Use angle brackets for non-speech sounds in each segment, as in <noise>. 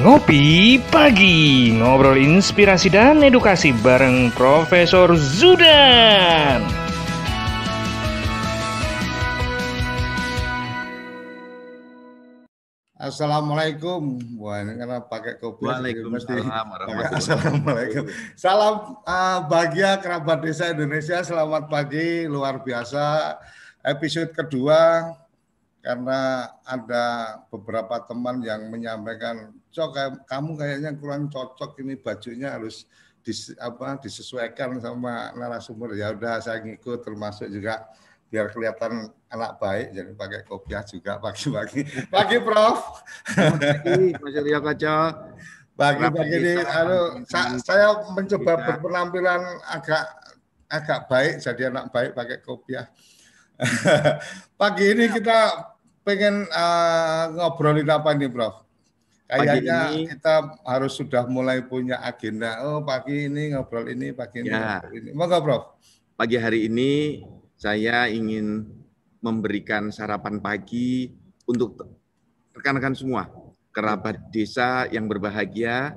Ngopi Pagi, ngobrol inspirasi dan edukasi bareng Profesor Zudan. Assalamualaikum. Wah, ini karena pakai kopi. Waalaikumsalam <laughs> Assalamualaikum. Salam uh, bahagia kerabat desa Indonesia. Selamat pagi, luar biasa. Episode kedua karena ada beberapa teman yang menyampaikan, "Cok, kamu kayaknya kurang cocok ini bajunya harus dis, apa disesuaikan sama narasumber." Ya udah saya ngikut termasuk juga biar kelihatan anak baik jadi pakai kopiah juga pagi-pagi. <laughs> Pagi Prof. Pagi Mas Rio Kaca. Pagi-pagi ini anu, sa saya mencoba berpenampilan agak agak baik jadi anak baik pakai kopiah. <laughs> Pagi ini kita pengen uh, ngobrolin apa nih Prof? Kayaknya ini, kita harus sudah mulai punya agenda. Oh pagi ini ngobrol ini, pagi ini ya. ngobrol ini. Moga Prof. Pagi hari ini saya ingin memberikan sarapan pagi untuk rekan-rekan semua, kerabat desa yang berbahagia,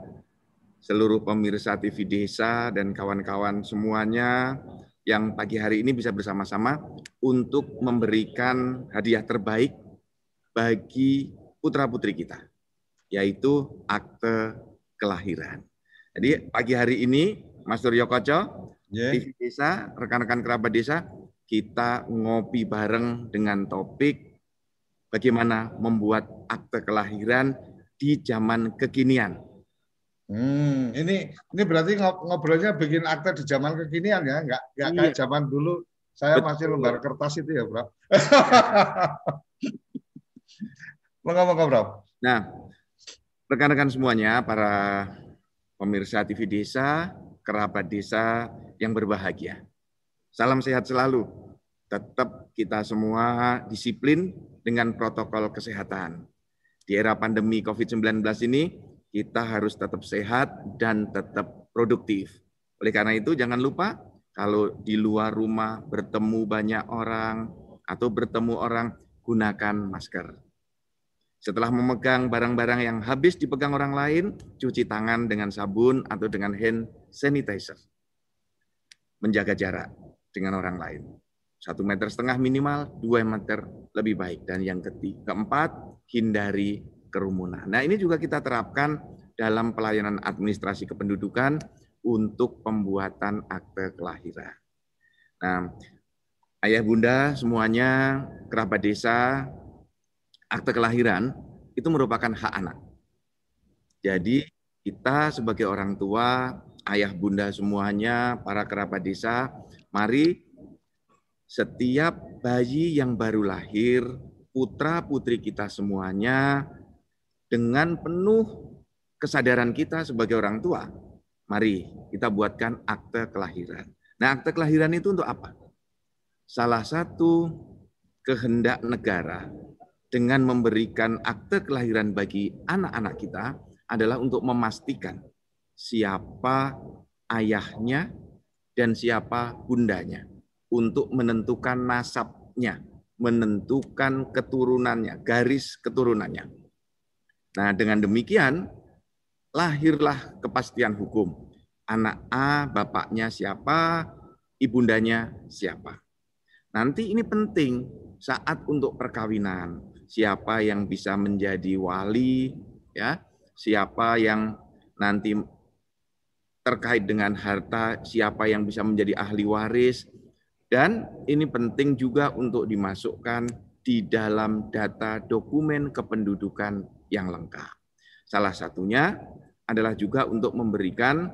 seluruh pemirsa TV desa dan kawan-kawan semuanya yang pagi hari ini bisa bersama-sama untuk memberikan hadiah terbaik bagi putra-putri kita, yaitu akte kelahiran. Jadi pagi hari ini, Mas Suryo Koco, yeah. TV desa, rekan-rekan kerabat desa, kita ngopi bareng dengan topik bagaimana membuat akte kelahiran di zaman kekinian. Hmm, ini ini berarti ngobrolnya bikin akte di zaman kekinian ya, nggak nggak iya. kayak zaman dulu. Saya Betul. masih lembar kertas itu ya, Bro. <laughs> Moga-moga, Bro. Nah, rekan-rekan semuanya, para pemirsa TV Desa, kerabat desa yang berbahagia. Salam sehat selalu. Tetap kita semua disiplin dengan protokol kesehatan. Di era pandemi COVID-19 ini, kita harus tetap sehat dan tetap produktif. Oleh karena itu, jangan lupa kalau di luar rumah bertemu banyak orang atau bertemu orang, gunakan masker. Setelah memegang barang-barang yang habis dipegang orang lain, cuci tangan dengan sabun atau dengan hand sanitizer. Menjaga jarak dengan orang lain. Satu meter setengah minimal, dua meter lebih baik. Dan yang ketiga, keempat, hindari kerumunan. Nah ini juga kita terapkan dalam pelayanan administrasi kependudukan untuk pembuatan akte kelahiran. Nah, ayah bunda semuanya, kerabat desa, akte kelahiran itu merupakan hak anak. Jadi kita sebagai orang tua, ayah bunda semuanya, para kerabat desa Mari setiap bayi yang baru lahir, putra-putri kita semuanya, dengan penuh kesadaran kita sebagai orang tua, mari kita buatkan akte kelahiran. Nah, akte kelahiran itu untuk apa? Salah satu kehendak negara dengan memberikan akte kelahiran bagi anak-anak kita adalah untuk memastikan siapa ayahnya, dan siapa bundanya untuk menentukan nasabnya, menentukan keturunannya, garis keturunannya. Nah, dengan demikian lahirlah kepastian hukum. Anak A bapaknya siapa, ibundanya siapa. Nanti ini penting saat untuk perkawinan. Siapa yang bisa menjadi wali, ya, siapa yang nanti terkait dengan harta, siapa yang bisa menjadi ahli waris, dan ini penting juga untuk dimasukkan di dalam data dokumen kependudukan yang lengkap. Salah satunya adalah juga untuk memberikan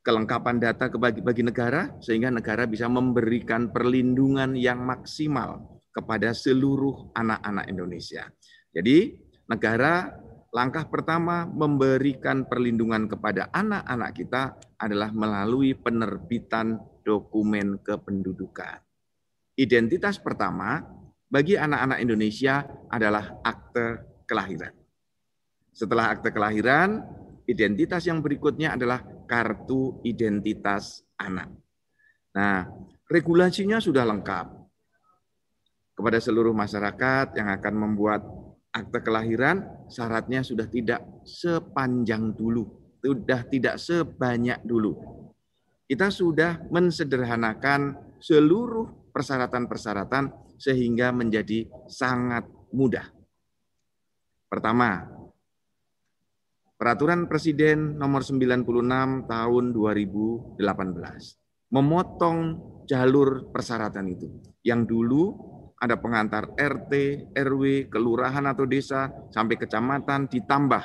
kelengkapan data bagi, bagi negara, sehingga negara bisa memberikan perlindungan yang maksimal kepada seluruh anak-anak Indonesia. Jadi negara langkah pertama memberikan perlindungan kepada anak-anak kita adalah melalui penerbitan dokumen kependudukan. Identitas pertama bagi anak-anak Indonesia adalah akte kelahiran. Setelah akte kelahiran, identitas yang berikutnya adalah kartu identitas anak. Nah, regulasinya sudah lengkap. Kepada seluruh masyarakat yang akan membuat akte kelahiran syaratnya sudah tidak sepanjang dulu, sudah tidak sebanyak dulu. Kita sudah mensederhanakan seluruh persyaratan-persyaratan sehingga menjadi sangat mudah. Pertama, Peraturan Presiden nomor 96 tahun 2018 memotong jalur persyaratan itu. Yang dulu ada pengantar RT, RW, kelurahan atau desa sampai kecamatan ditambah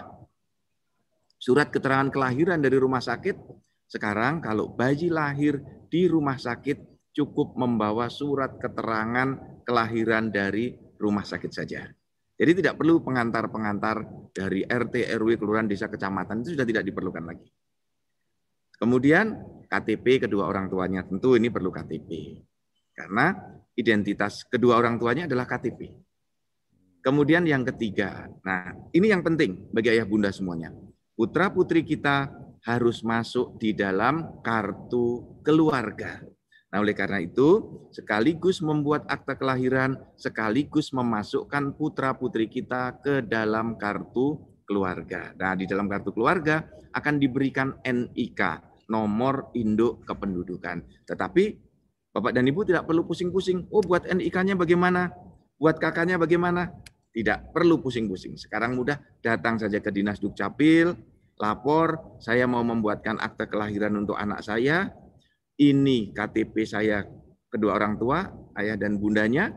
surat keterangan kelahiran dari rumah sakit. Sekarang kalau bayi lahir di rumah sakit cukup membawa surat keterangan kelahiran dari rumah sakit saja. Jadi tidak perlu pengantar-pengantar dari RT, RW, kelurahan, desa, kecamatan itu sudah tidak diperlukan lagi. Kemudian KTP kedua orang tuanya tentu ini perlu KTP karena identitas kedua orang tuanya adalah KTP. Kemudian yang ketiga, nah ini yang penting bagi ayah bunda semuanya. Putra putri kita harus masuk di dalam kartu keluarga. Nah, oleh karena itu, sekaligus membuat akta kelahiran, sekaligus memasukkan putra-putri kita ke dalam kartu keluarga. Nah, di dalam kartu keluarga akan diberikan NIK, nomor induk kependudukan. Tetapi Bapak dan Ibu tidak perlu pusing-pusing. Oh, buat NIK-nya bagaimana? Buat kakaknya bagaimana? Tidak perlu pusing-pusing. Sekarang mudah datang saja ke Dinas Dukcapil, lapor, saya mau membuatkan akta kelahiran untuk anak saya, ini KTP saya kedua orang tua, ayah dan bundanya,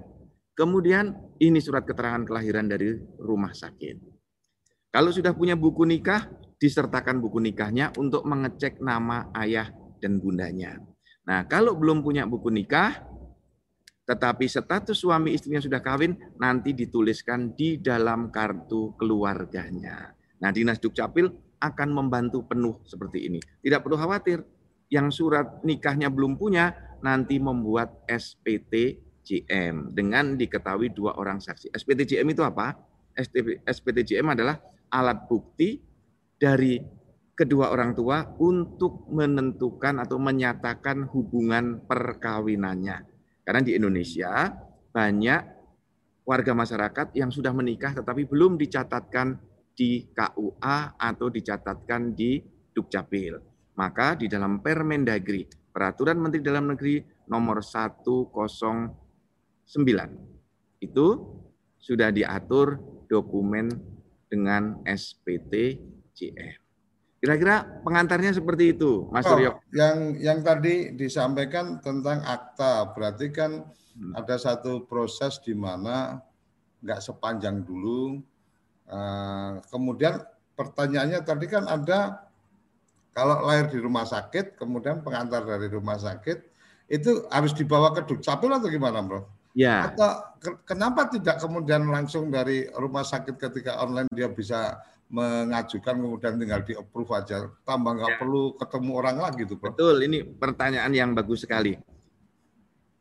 kemudian ini surat keterangan kelahiran dari rumah sakit. Kalau sudah punya buku nikah, disertakan buku nikahnya untuk mengecek nama ayah dan bundanya. Nah, kalau belum punya buku nikah, tetapi status suami istrinya sudah kawin, nanti dituliskan di dalam kartu keluarganya. Nah, Dinas Dukcapil akan membantu penuh seperti ini. Tidak perlu khawatir, yang surat nikahnya belum punya nanti membuat SPTJM dengan diketahui dua orang saksi. SPTJM itu apa? SPTJM adalah alat bukti dari kedua orang tua untuk menentukan atau menyatakan hubungan perkawinannya. Karena di Indonesia banyak warga masyarakat yang sudah menikah tetapi belum dicatatkan di KUA atau dicatatkan di Dukcapil. Maka di dalam Permendagri, Peraturan Menteri Dalam Negeri nomor 109 itu sudah diatur dokumen dengan SPT-JM. Kira-kira pengantarnya seperti itu, Mas oh. Yang yang tadi disampaikan tentang akta, berarti kan hmm. ada satu proses di mana nggak sepanjang dulu. Uh, kemudian pertanyaannya tadi kan ada kalau lahir di rumah sakit, kemudian pengantar dari rumah sakit, itu harus dibawa ke Dukcapil atau gimana, Bro? Ya. Atau ke, kenapa tidak kemudian langsung dari rumah sakit ketika online dia bisa mengajukan kemudian tinggal di approve aja, tambah nggak ya. perlu ketemu orang lagi tuh. Betul, ini pertanyaan yang bagus sekali.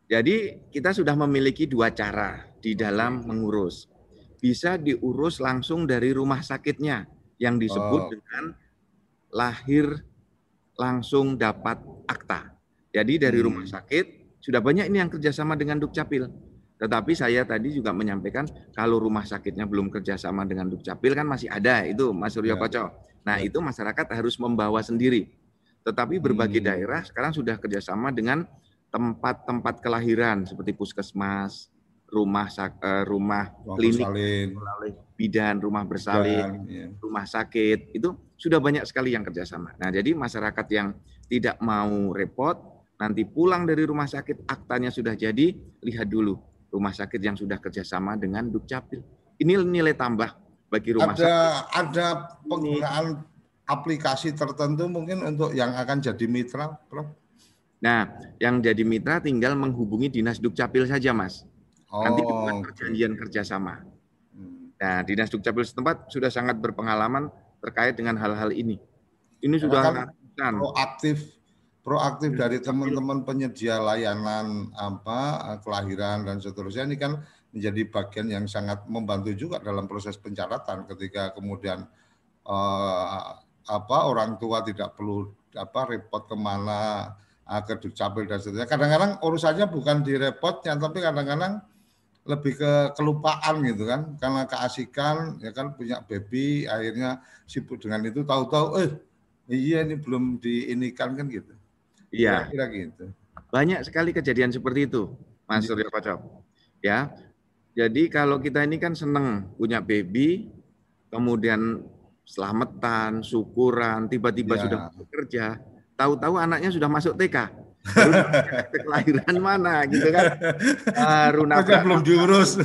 Jadi kita sudah memiliki dua cara di dalam mengurus. Bisa diurus langsung dari rumah sakitnya yang disebut oh. dengan lahir langsung dapat akta. Jadi dari rumah hmm. sakit sudah banyak ini yang kerjasama dengan Dukcapil. Tetapi saya tadi juga menyampaikan kalau rumah sakitnya belum kerjasama dengan Dukcapil kan masih ada itu Mas Suryo ya. Koco. Nah ya. itu masyarakat harus membawa sendiri. Tetapi berbagai hmm. daerah sekarang sudah kerjasama dengan tempat-tempat kelahiran seperti puskesmas, rumah uh, rumah klinik, bidan, rumah bersalin, ya. rumah sakit itu sudah banyak sekali yang kerjasama. Nah jadi masyarakat yang tidak mau repot nanti pulang dari rumah sakit aktanya sudah jadi lihat dulu rumah sakit yang sudah kerjasama dengan dukcapil. Ini nilai tambah bagi rumah ada, sakit. Ada penggunaan aplikasi tertentu mungkin untuk yang akan jadi mitra, Prof? Nah, yang jadi mitra tinggal menghubungi dinas dukcapil saja, Mas. Oh, Nanti dibuat perjanjian kerjasama. Hmm. Nah, Dinas Dukcapil setempat sudah sangat berpengalaman terkait dengan hal-hal ini. Ini sudah kan proaktif proaktif dari teman-teman penyedia layanan apa kelahiran dan seterusnya ini kan menjadi bagian yang sangat membantu juga dalam proses pencatatan ketika kemudian eh, apa orang tua tidak perlu apa repot ke mana ke dukcapil dan seterusnya. Kadang-kadang urusannya bukan di repotnya, tapi kadang-kadang lebih ke kelupaan gitu kan. Karena keasikan ya kan punya baby akhirnya sibuk dengan itu tahu-tahu eh iya ini belum diinikan kan gitu iya. Kira gitu. Banyak sekali kejadian seperti itu Mas iya. Suryo Kocok ya. Jadi kalau kita ini kan seneng punya baby kemudian selamatan syukuran tiba-tiba ya. sudah bekerja tahu-tahu anaknya sudah masuk TK <laughs> kelahiran mana gitu kan? Baru nabrak belum diurus?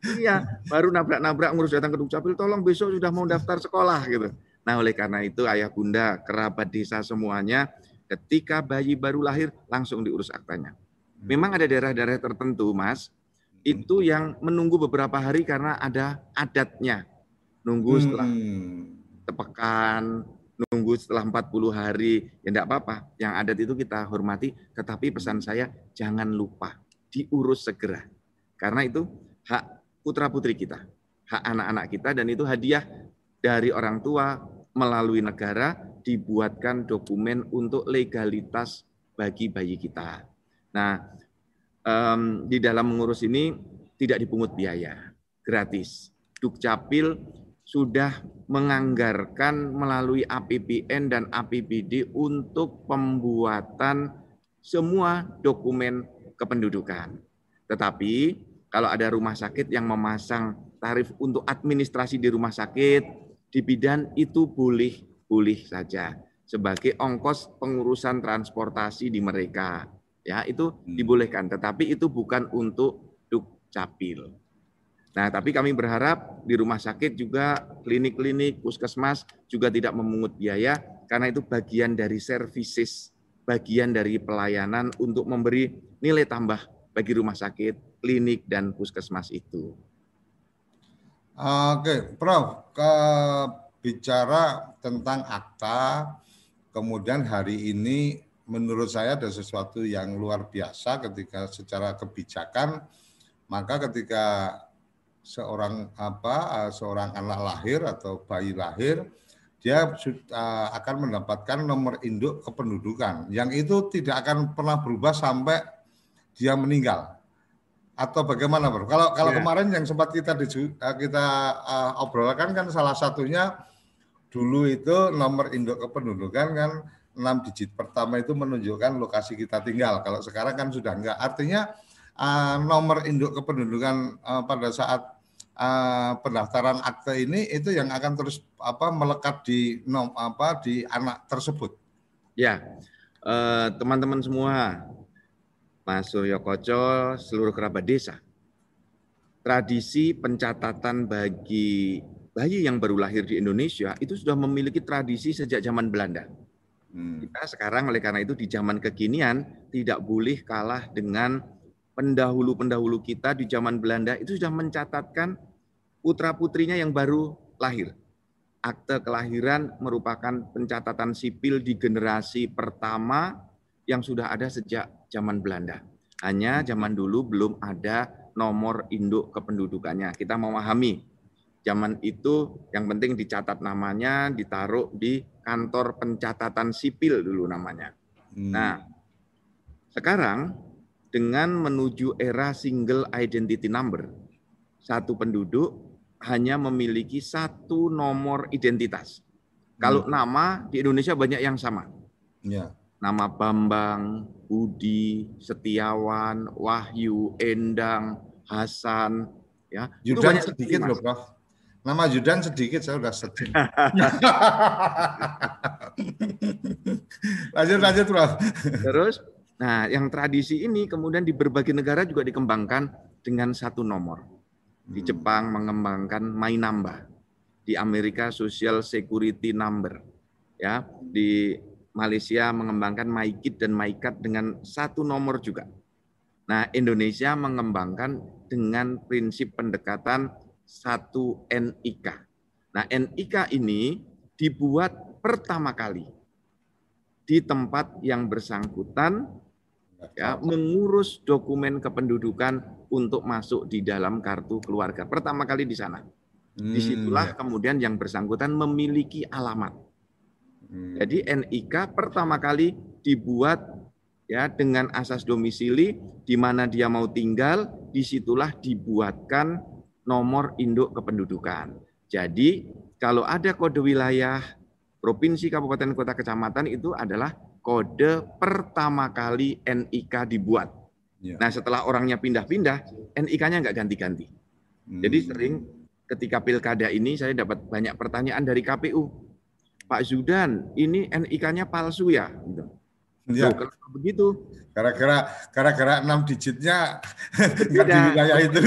Iya baru nabrak-nabrak ngurus datang ke dukcapil tolong besok sudah mau <laughs> daftar sekolah gitu. Nah oleh karena itu ayah bunda kerabat desa semuanya ketika bayi baru lahir langsung diurus aktanya memang ada daerah-daerah tertentu mas itu yang menunggu beberapa hari karena ada adatnya nunggu setelah hmm. tepekan nunggu setelah 40 hari, ya enggak apa-apa. Yang adat itu kita hormati, tetapi pesan saya jangan lupa diurus segera. Karena itu hak putra-putri kita, hak anak-anak kita dan itu hadiah dari orang tua melalui negara dibuatkan dokumen untuk legalitas bagi bayi kita. Nah, um, di dalam mengurus ini tidak dipungut biaya, gratis. Dukcapil sudah menganggarkan melalui APBN dan APBD untuk pembuatan semua dokumen kependudukan. Tetapi kalau ada rumah sakit yang memasang tarif untuk administrasi di rumah sakit, di bidan itu boleh-boleh saja sebagai ongkos pengurusan transportasi di mereka. Ya, itu hmm. dibolehkan, tetapi itu bukan untuk dukcapil. Nah, tapi kami berharap di rumah sakit juga klinik-klinik, puskesmas juga tidak memungut biaya karena itu bagian dari services, bagian dari pelayanan untuk memberi nilai tambah bagi rumah sakit, klinik dan puskesmas itu. Oke, Prof, ke bicara tentang akta, kemudian hari ini menurut saya ada sesuatu yang luar biasa ketika secara kebijakan, maka ketika seorang apa eh, seorang anak lahir atau bayi lahir dia uh, akan mendapatkan nomor induk kependudukan yang itu tidak akan pernah berubah sampai dia meninggal atau bagaimana bro? Kalau kalau yeah. kemarin yang sempat kita diju, eh, kita uh, obrolkan kan salah satunya dulu itu nomor induk kependudukan kan enam digit pertama itu menunjukkan lokasi kita tinggal. Kalau sekarang kan sudah enggak. Artinya uh, nomor induk kependudukan uh, pada saat uh, pendaftaran akte ini itu yang akan terus apa melekat di nom apa di anak tersebut. Ya, teman-teman semua, Mas Suryo Koco, seluruh kerabat desa, tradisi pencatatan bagi bayi yang baru lahir di Indonesia itu sudah memiliki tradisi sejak zaman Belanda. Hmm. Kita sekarang oleh karena itu di zaman kekinian tidak boleh kalah dengan pendahulu-pendahulu kita di zaman Belanda itu sudah mencatatkan putra-putrinya yang baru lahir. Akte kelahiran merupakan pencatatan sipil di generasi pertama yang sudah ada sejak zaman Belanda. Hanya zaman dulu belum ada nomor induk kependudukannya. Kita memahami zaman itu yang penting dicatat namanya, ditaruh di kantor pencatatan sipil dulu namanya. Hmm. Nah, sekarang dengan menuju era single identity number, satu penduduk hanya memiliki satu nomor identitas. Kalau hmm. nama di Indonesia banyak yang sama. Ya. Nama Bambang, Budi, Setiawan, Wahyu, Endang, Hasan, ya. Judan sedikit loh, Prof. Nama Judan sedikit saya sudah sedih. <laughs> lanjut lanjut, Prof. Terus nah, yang tradisi ini kemudian di berbagai negara juga dikembangkan dengan satu nomor. Di Jepang mengembangkan My Number. Di Amerika Social Security Number. Ya, di Malaysia mengembangkan MyKit dan MyCard dengan satu nomor juga. Nah, Indonesia mengembangkan dengan prinsip pendekatan satu NIK. Nah, NIK ini dibuat pertama kali di tempat yang bersangkutan ya, mengurus dokumen kependudukan untuk masuk di dalam kartu keluarga. Pertama kali di sana. Hmm, Di situlah ya. kemudian yang bersangkutan memiliki alamat. Hmm. Jadi NIK pertama kali dibuat ya dengan asas domisili di mana dia mau tinggal di situlah dibuatkan nomor induk kependudukan. Jadi kalau ada kode wilayah provinsi, kabupaten, kota, kecamatan itu adalah kode pertama kali NIK dibuat. Ya. Nah setelah orangnya pindah-pindah, NIK-nya nggak ganti-ganti. Hmm. Jadi sering ketika pilkada ini saya dapat banyak pertanyaan dari KPU. Pak Zudan, ini NIK-nya palsu ya? Gitu. Ya. Kalau begitu. Gara-gara gara-gara enam digitnya <laughs> nggak di wilayah itu.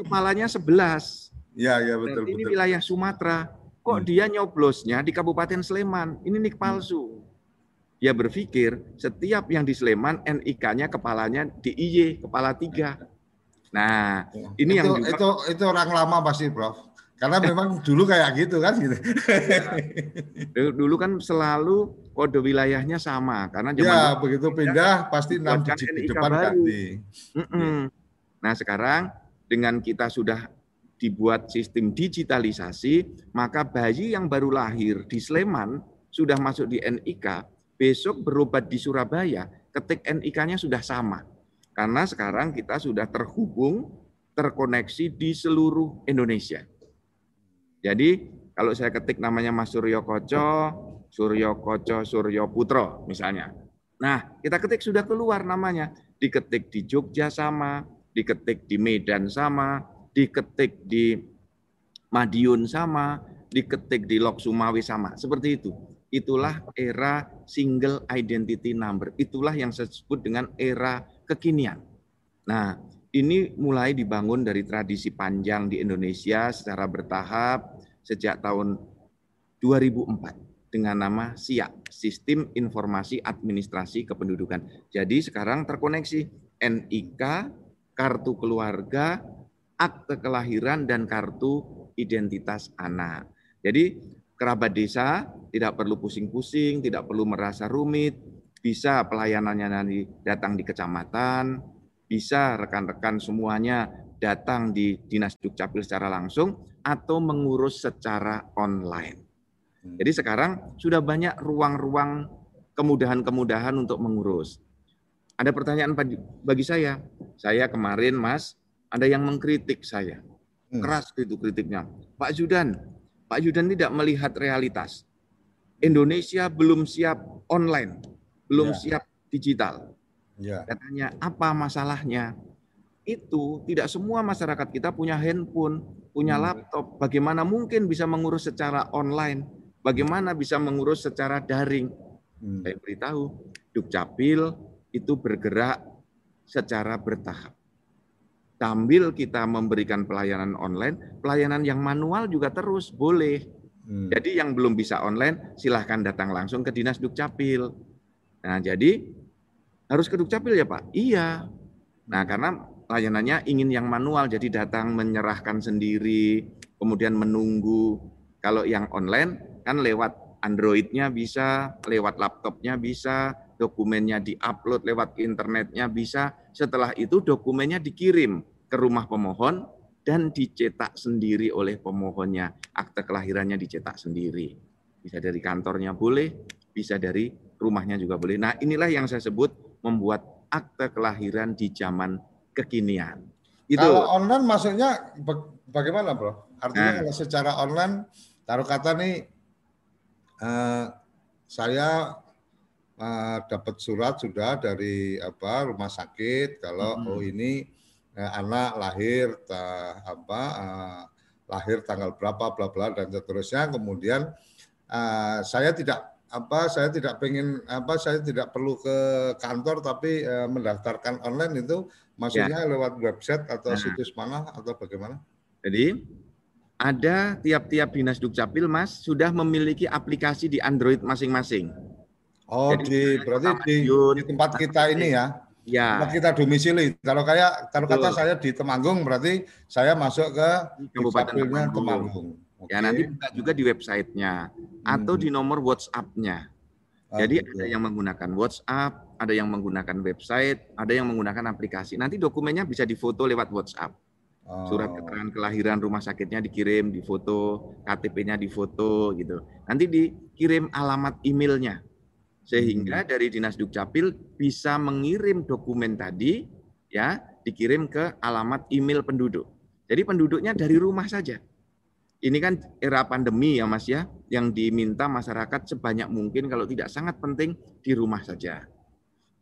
Kepalanya sebelas. Ya, ya betul. ini betul. wilayah Sumatera. Kok hmm. dia nyoblosnya di Kabupaten Sleman? Ini nik palsu. Dia berpikir setiap yang di Sleman NIK-nya kepalanya di IY, kepala tiga. Nah, ya. ini itu, yang juga... itu itu orang lama pasti, Prof. Karena memang <laughs> dulu kayak gitu kan gitu. dulu kan selalu kode wilayahnya sama karena ya begitu pindah pasti enam digit di depan ganti. Nah sekarang dengan kita sudah dibuat sistem digitalisasi, maka bayi yang baru lahir di Sleman sudah masuk di NIK, besok berobat di Surabaya, ketik NIK-nya sudah sama. Karena sekarang kita sudah terhubung, terkoneksi di seluruh Indonesia. Jadi kalau saya ketik namanya Mas Suryo Koco, Suryo Koco Suryo Putro misalnya. Nah, kita ketik sudah keluar namanya. Diketik di Jogja sama, diketik di Medan sama, diketik di Madiun sama, diketik di Lok Sumawi sama. Seperti itu. Itulah era single identity number. Itulah yang saya sebut dengan era kekinian. Nah, ini mulai dibangun dari tradisi panjang di Indonesia secara bertahap sejak tahun 2004 dengan nama SIAK, Sistem Informasi Administrasi Kependudukan. Jadi sekarang terkoneksi NIK, kartu keluarga, akte kelahiran, dan kartu identitas anak. Jadi kerabat desa tidak perlu pusing-pusing, tidak perlu merasa rumit, bisa pelayanannya nanti datang di kecamatan, bisa rekan-rekan semuanya datang di Dinas Dukcapil secara langsung atau mengurus secara online. Hmm. Jadi sekarang sudah banyak ruang-ruang kemudahan-kemudahan untuk mengurus. Ada pertanyaan bagi saya. Saya kemarin, Mas, ada yang mengkritik saya. Hmm. Keras itu kritiknya. Pak Judan, Pak Judan tidak melihat realitas. Indonesia belum siap online, belum ya. siap digital. Ya. Katanya apa masalahnya? Itu tidak semua masyarakat kita punya handphone, punya hmm. laptop. Bagaimana mungkin bisa mengurus secara online? Bagaimana bisa mengurus secara daring? Hmm. Saya beritahu, Dukcapil itu bergerak secara bertahap. Sambil kita memberikan pelayanan online, pelayanan yang manual juga terus boleh. Hmm. Jadi yang belum bisa online, silahkan datang langsung ke Dinas Dukcapil. Nah, jadi harus ke Dukcapil ya Pak? Iya. Nah karena layanannya ingin yang manual, jadi datang menyerahkan sendiri, kemudian menunggu. Kalau yang online kan lewat Androidnya bisa, lewat laptopnya bisa, dokumennya diupload lewat internetnya bisa. Setelah itu dokumennya dikirim ke rumah pemohon dan dicetak sendiri oleh pemohonnya. Akte kelahirannya dicetak sendiri. Bisa dari kantornya boleh, bisa dari rumahnya juga boleh. Nah inilah yang saya sebut membuat akte kelahiran di zaman kekinian. Itu. Kalau online maksudnya bagaimana, Bro? Artinya nah. kalau secara online, taruh kata nih, uh, saya uh, dapat surat sudah dari apa rumah sakit kalau hmm. oh ini uh, anak lahir ta, apa uh, lahir tanggal berapa bla bla dan seterusnya kemudian uh, saya tidak apa saya tidak pengen apa saya tidak perlu ke kantor tapi e, mendaftarkan online itu maksudnya ya. lewat website atau nah. situs mana atau bagaimana? Jadi ada tiap-tiap dinas dukcapil mas sudah memiliki aplikasi di Android masing-masing. Oh Jadi, di berarti di, di tempat kita ini ya? Ya. Tempat kita domisili. Kalau kayak kalau kata saya di Temanggung berarti saya masuk ke Kabupaten Temanggung. Temanggung. Okay. Ya nanti buka juga di websitenya atau di hmm. nomor WhatsApp-nya. Ah, Jadi ada yang menggunakan WhatsApp, ada yang menggunakan website, ada yang menggunakan aplikasi. Nanti dokumennya bisa difoto lewat WhatsApp. Surat oh. keterangan kelahiran rumah sakitnya dikirim, difoto, KTP-nya difoto gitu. Nanti dikirim alamat emailnya. Sehingga hmm. dari Dinas Dukcapil bisa mengirim dokumen tadi ya dikirim ke alamat email penduduk. Jadi penduduknya dari rumah saja. Ini kan era pandemi ya Mas ya, yang diminta masyarakat sebanyak mungkin kalau tidak sangat penting di rumah saja.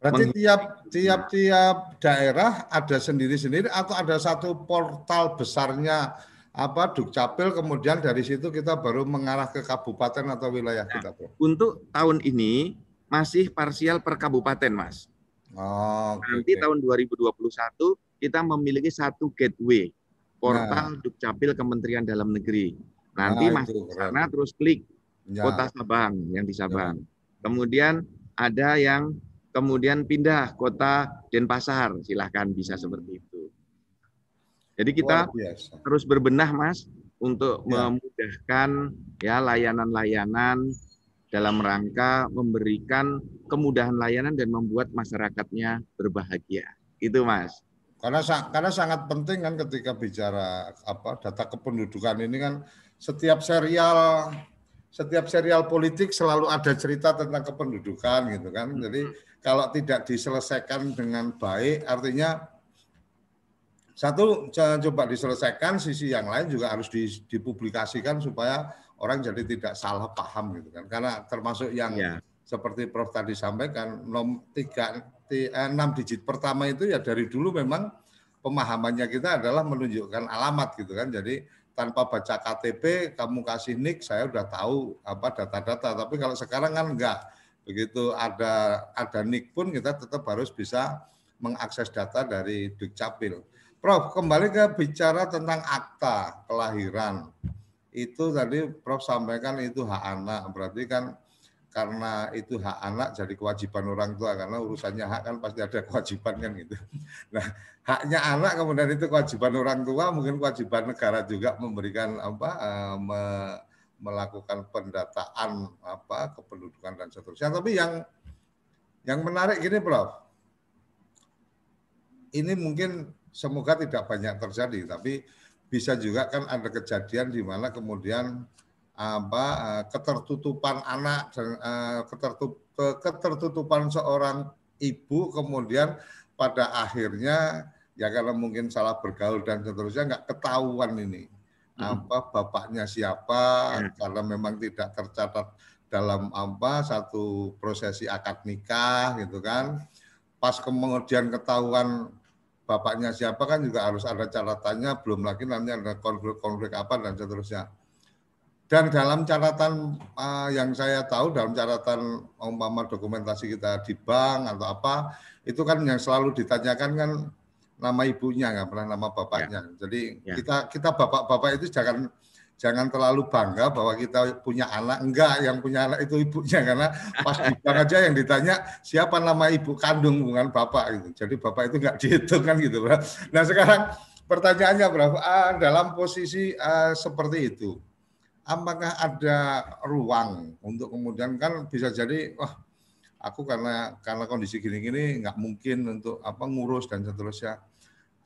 Berarti tiap tiap tiap daerah ada sendiri-sendiri atau ada satu portal besarnya apa Dukcapil kemudian dari situ kita baru mengarah ke kabupaten atau wilayah nah, kita, Bro. Untuk tahun ini masih parsial per kabupaten, Mas. Oh, Nanti okay. tahun 2021 kita memiliki satu gateway portal nah. Dukcapil Kementerian Dalam Negeri. Nanti nah, masuk sana terus klik ya. Kota Sabang yang di Sabang. Ya. Kemudian ada yang kemudian pindah kota Denpasar, silahkan bisa seperti itu. Jadi kita terus berbenah, Mas, untuk ya. memudahkan ya layanan-layanan dalam rangka memberikan kemudahan layanan dan membuat masyarakatnya berbahagia. Itu, Mas. Karena karena sangat penting kan ketika bicara apa data kependudukan ini kan setiap serial setiap serial politik selalu ada cerita tentang kependudukan gitu kan. Jadi kalau tidak diselesaikan dengan baik, artinya satu coba diselesaikan, sisi yang lain juga harus dipublikasikan supaya orang jadi tidak salah paham gitu kan. Karena termasuk yang ya. seperti Prof tadi sampaikan, nom tiga eh, enam digit pertama itu ya dari dulu memang pemahamannya kita adalah menunjukkan alamat gitu kan. Jadi tanpa baca KTP kamu kasih nik saya udah tahu apa data-data tapi kalau sekarang kan enggak begitu ada ada nik pun kita tetap harus bisa mengakses data dari Dukcapil. Prof, kembali ke bicara tentang akta kelahiran. Itu tadi Prof sampaikan itu hak anak, berarti kan karena itu hak anak jadi kewajiban orang tua karena urusannya hak kan pasti ada <laughs> kewajiban kan gitu. Nah, haknya anak kemudian itu kewajiban orang tua, mungkin kewajiban negara juga memberikan apa uh, me, melakukan pendataan apa kependudukan dan seterusnya. Tapi yang yang menarik gini, Prof. Ini mungkin semoga tidak banyak terjadi, tapi bisa juga kan ada kejadian di mana kemudian apa eh, ketertutupan anak dan eh, ketertutup, ketertutupan seorang ibu kemudian pada akhirnya ya karena mungkin salah bergaul dan seterusnya nggak ketahuan ini apa bapaknya siapa ya. karena memang tidak tercatat dalam apa satu prosesi akad nikah gitu kan. Pas kemudian ketahuan bapaknya siapa kan juga harus ada catatannya belum lagi nanti ada konflik-konflik apa dan seterusnya dan dalam catatan uh, yang saya tahu dalam catatan umpama dokumentasi kita di bank atau apa itu kan yang selalu ditanyakan kan nama ibunya nggak pernah nama bapaknya. Ya. Jadi ya. kita kita bapak-bapak itu jangan jangan terlalu bangga bahwa kita punya anak. Enggak, yang punya anak itu ibunya <laughs> karena pas di bank aja yang ditanya siapa nama ibu kandung bukan bapak gitu. Jadi bapak itu nggak <laughs> dihitung kan gitu, Bro. Nah, sekarang pertanyaannya berapa ah, dalam posisi ah, seperti itu. Apakah ada ruang untuk kemudian kan bisa jadi wah aku karena karena kondisi gini-gini nggak mungkin untuk apa ngurus dan seterusnya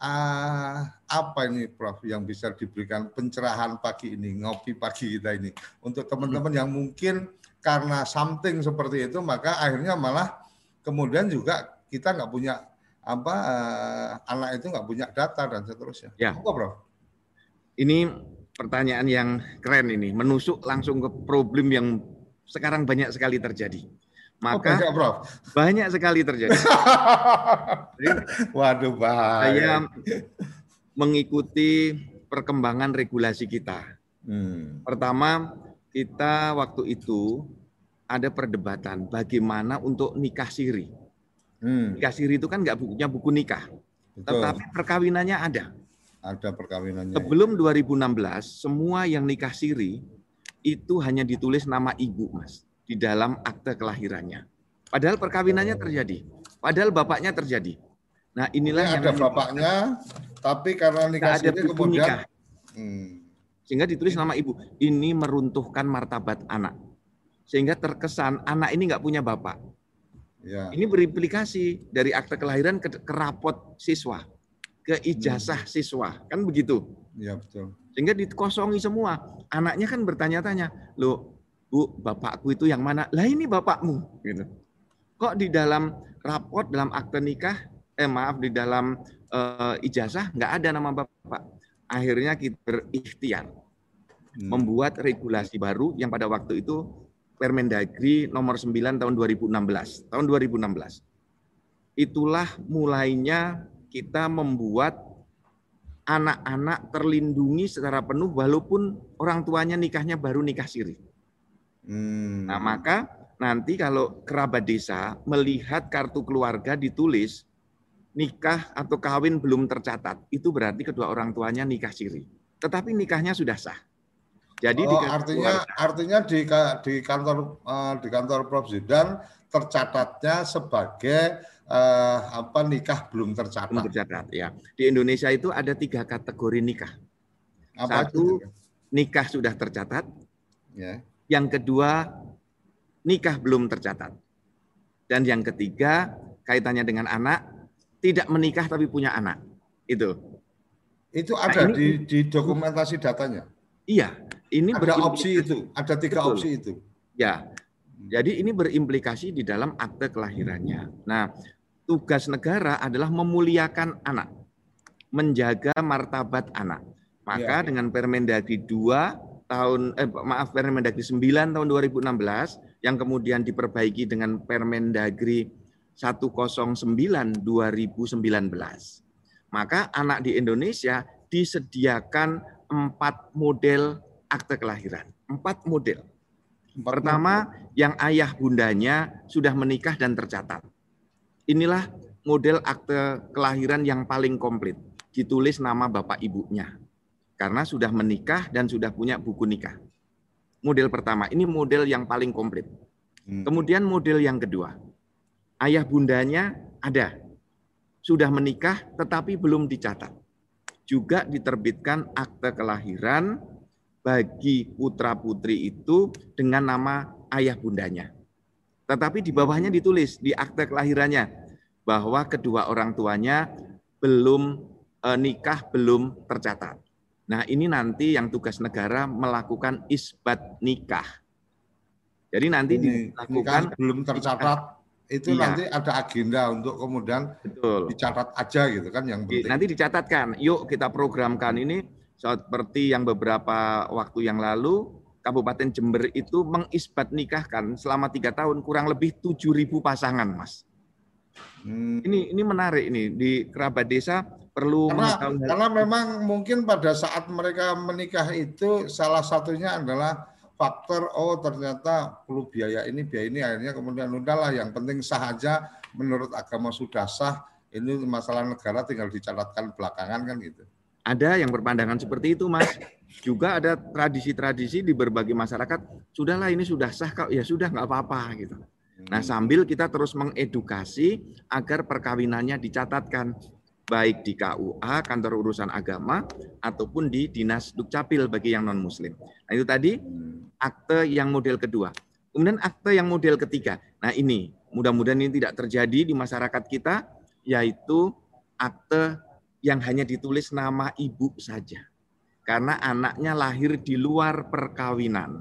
uh, apa ini Prof yang bisa diberikan pencerahan pagi ini, ngopi pagi kita ini untuk teman-teman yang mungkin karena something seperti itu maka akhirnya malah kemudian juga kita nggak punya apa uh, anak itu nggak punya data dan seterusnya. Ya. Apa, Prof? Ini pertanyaan yang keren ini, menusuk langsung ke problem yang sekarang banyak sekali terjadi. Maka oh, banyak, Prof. banyak sekali terjadi. Waduh, bahaya. Saya mengikuti perkembangan regulasi kita. Hmm. Pertama, kita waktu itu ada perdebatan bagaimana untuk nikah siri. Hmm. Nikah siri itu kan nggak bukunya buku nikah, Betul. tetapi perkawinannya ada. Ada perkawinannya. Sebelum 2016, semua yang nikah siri itu hanya ditulis nama ibu, mas di dalam akte kelahirannya. Padahal perkawinannya terjadi. Padahal bapaknya terjadi. Nah inilah yang ada bapaknya, tapi karena nikah ada kemudian nikah. Hmm. sehingga ditulis nama ibu. Ini meruntuhkan martabat anak. Sehingga terkesan anak ini nggak punya bapak. Ya. Ini berimplikasi dari akte kelahiran ke, ke rapot siswa, ke ijazah hmm. siswa, kan begitu? Ya betul. Sehingga dikosongi semua. Anaknya kan bertanya-tanya, loh Bu, bapakku itu yang mana? Lah ini bapakmu. Gitu. Kok di dalam raport, dalam akte nikah, eh maaf, di dalam uh, ijazah nggak ada nama bapak. Akhirnya kita berikhtiar hmm. membuat regulasi baru yang pada waktu itu Permendagri nomor 9 tahun 2016. Tahun 2016. Itulah mulainya kita membuat anak-anak terlindungi secara penuh walaupun orang tuanya nikahnya baru nikah siri. Hmm. Nah, maka nanti kalau kerabat desa melihat kartu keluarga ditulis nikah atau kawin belum tercatat, itu berarti kedua orang tuanya nikah siri. Tetapi nikahnya sudah sah. Jadi oh, di artinya keluarga. artinya di di kantor uh, di kantor Prof Zidan tercatatnya sebagai uh, apa nikah belum tercatat. Belum tercatat ya. Di Indonesia itu ada tiga kategori nikah. Apa Satu itu? nikah sudah tercatat. Ya. Yang kedua nikah belum tercatat. Dan yang ketiga kaitannya dengan anak tidak menikah tapi punya anak. Itu. Itu nah, ada nah, ini, di, di dokumentasi datanya. Iya, ini ada opsi itu, ada tiga Betul. opsi itu. Ya, jadi ini berimplikasi di dalam akte kelahirannya. Nah, tugas negara adalah memuliakan anak, menjaga martabat anak. Maka ya. dengan Permendagri 2 tahun eh maaf Permendagri 9 tahun 2016 yang kemudian diperbaiki dengan Permendagri 109 2019. Maka anak di Indonesia disediakan empat model akte kelahiran. Empat model. Pertama, yang ayah bundanya sudah menikah dan tercatat. Inilah model akte kelahiran yang paling komplit. Ditulis nama bapak ibunya. Karena sudah menikah dan sudah punya buku nikah. Model pertama, ini model yang paling komplit. Hmm. Kemudian model yang kedua, ayah bundanya ada, sudah menikah tetapi belum dicatat. Juga diterbitkan akte kelahiran bagi putra-putri itu dengan nama ayah bundanya. Tetapi di bawahnya ditulis di akte kelahirannya bahwa kedua orang tuanya belum e, nikah belum tercatat. Nah, ini nanti yang tugas negara melakukan isbat nikah. Jadi nanti ini, dilakukan belum tercatat itu iya. nanti ada agenda untuk kemudian Betul. dicatat aja gitu kan yang penting. Nanti dicatatkan. Yuk kita programkan ini seperti yang beberapa waktu yang lalu Kabupaten Jember itu mengisbat nikahkan selama tiga tahun kurang lebih tujuh ribu pasangan, Mas. Hmm. Ini ini menarik ini di kerabat desa perlu karena, karena memang mungkin pada saat mereka menikah itu salah satunya adalah faktor oh ternyata perlu biaya ini biaya ini akhirnya kemudian udahlah yang penting sah aja menurut agama sudah sah ini masalah negara tinggal dicatatkan belakangan kan gitu. Ada yang berpandangan seperti itu, Mas. Juga ada tradisi-tradisi di berbagai masyarakat, sudahlah ini sudah sah kok, ya sudah nggak apa-apa gitu. Nah, hmm. sambil kita terus mengedukasi agar perkawinannya dicatatkan baik di KUA, kantor urusan agama, ataupun di Dinas Dukcapil bagi yang non-muslim. Nah itu tadi akte yang model kedua. Kemudian akte yang model ketiga. Nah ini, mudah-mudahan ini tidak terjadi di masyarakat kita, yaitu akte yang hanya ditulis nama ibu saja. Karena anaknya lahir di luar perkawinan.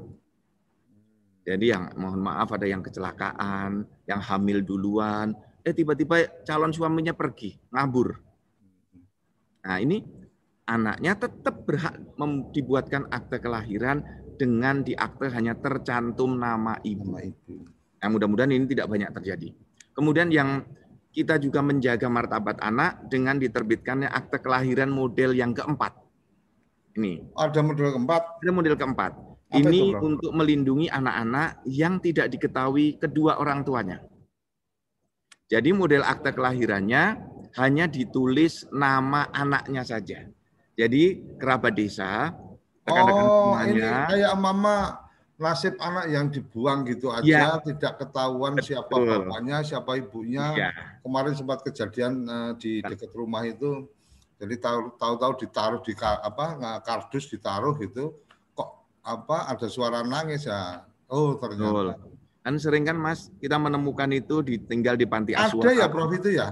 Jadi yang mohon maaf ada yang kecelakaan, yang hamil duluan, eh tiba-tiba calon suaminya pergi, ngabur Nah ini anaknya tetap berhak dibuatkan akte kelahiran dengan di akte hanya tercantum nama ibu. Nah, mudah-mudahan ini tidak banyak terjadi. Kemudian yang kita juga menjaga martabat anak dengan diterbitkannya akte kelahiran model yang keempat. Ini. Ada model keempat? Ada model keempat. Apa ini itu, untuk melindungi anak-anak yang tidak diketahui kedua orang tuanya. Jadi model akte kelahirannya hanya ditulis nama anaknya saja. Jadi kerabat desa, rekan-rekan oh, semuanya. Ini kayak mama nasib anak yang dibuang gitu aja, ya. tidak ketahuan Betul. siapa bapaknya, siapa ibunya. Ya. Kemarin sempat kejadian uh, di dekat rumah itu, jadi tahu-tahu ditaruh di apa kardus ditaruh gitu, kok apa ada suara nangis ya. Oh ternyata. Betul. Kan sering kan Mas kita menemukan itu ditinggal di panti asuhan. Ada ya Prof itu ya?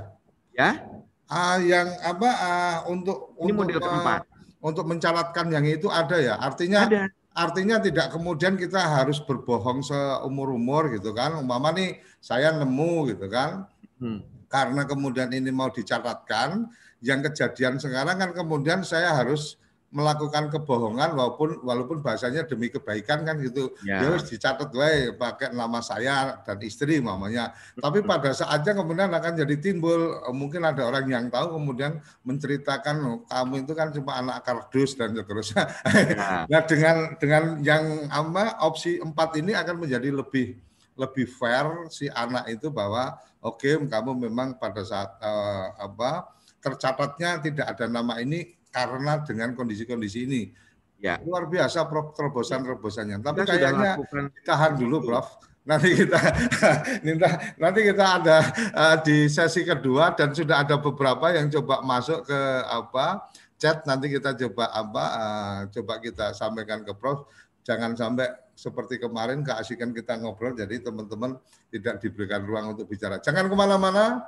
Ya? Uh, yang apa uh, untuk ini untuk, model keempat. Uh, untuk mencatatkan yang itu ada ya. Artinya ada. Artinya tidak kemudian kita harus berbohong seumur-umur gitu kan. Umpama nih saya nemu gitu kan. Hmm. Karena kemudian ini mau dicatatkan, yang kejadian sekarang kan kemudian saya harus melakukan kebohongan walaupun walaupun bahasanya demi kebaikan kan gitu. Ya, ya harus dicatat wae pakai nama saya dan istri mamanya tapi pada saatnya kemudian akan jadi timbul mungkin ada orang yang tahu kemudian menceritakan oh, kamu itu kan cuma anak kardus dan seterusnya. Ya. <laughs> nah dengan dengan yang apa opsi empat ini akan menjadi lebih lebih fair si anak itu bahwa oke okay, kamu memang pada saat uh, apa tercatatnya tidak ada nama ini karena dengan kondisi-kondisi ini. Ya. Luar biasa terobosan-terobosannya. Tapi kita kayaknya tahan dulu Prof. Nanti kita <laughs> nanti kita ada uh, di sesi kedua dan sudah ada beberapa yang coba masuk ke apa chat nanti kita coba apa uh, coba kita sampaikan ke Prof. Jangan sampai seperti kemarin keasikan kita ngobrol jadi teman-teman tidak diberikan ruang untuk bicara. Jangan ke mana-mana.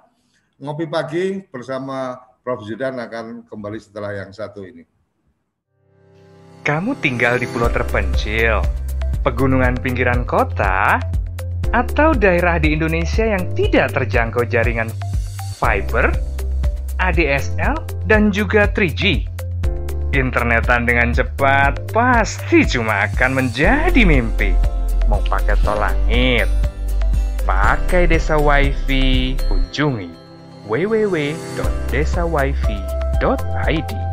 Ngopi pagi bersama Prof. Zudan akan kembali setelah yang satu ini. Kamu tinggal di pulau terpencil, pegunungan pinggiran kota, atau daerah di Indonesia yang tidak terjangkau jaringan fiber, ADSL, dan juga 3G. Internetan dengan cepat pasti cuma akan menjadi mimpi. Mau pakai tol langit, pakai desa wifi, kunjungi www.desawifi.id.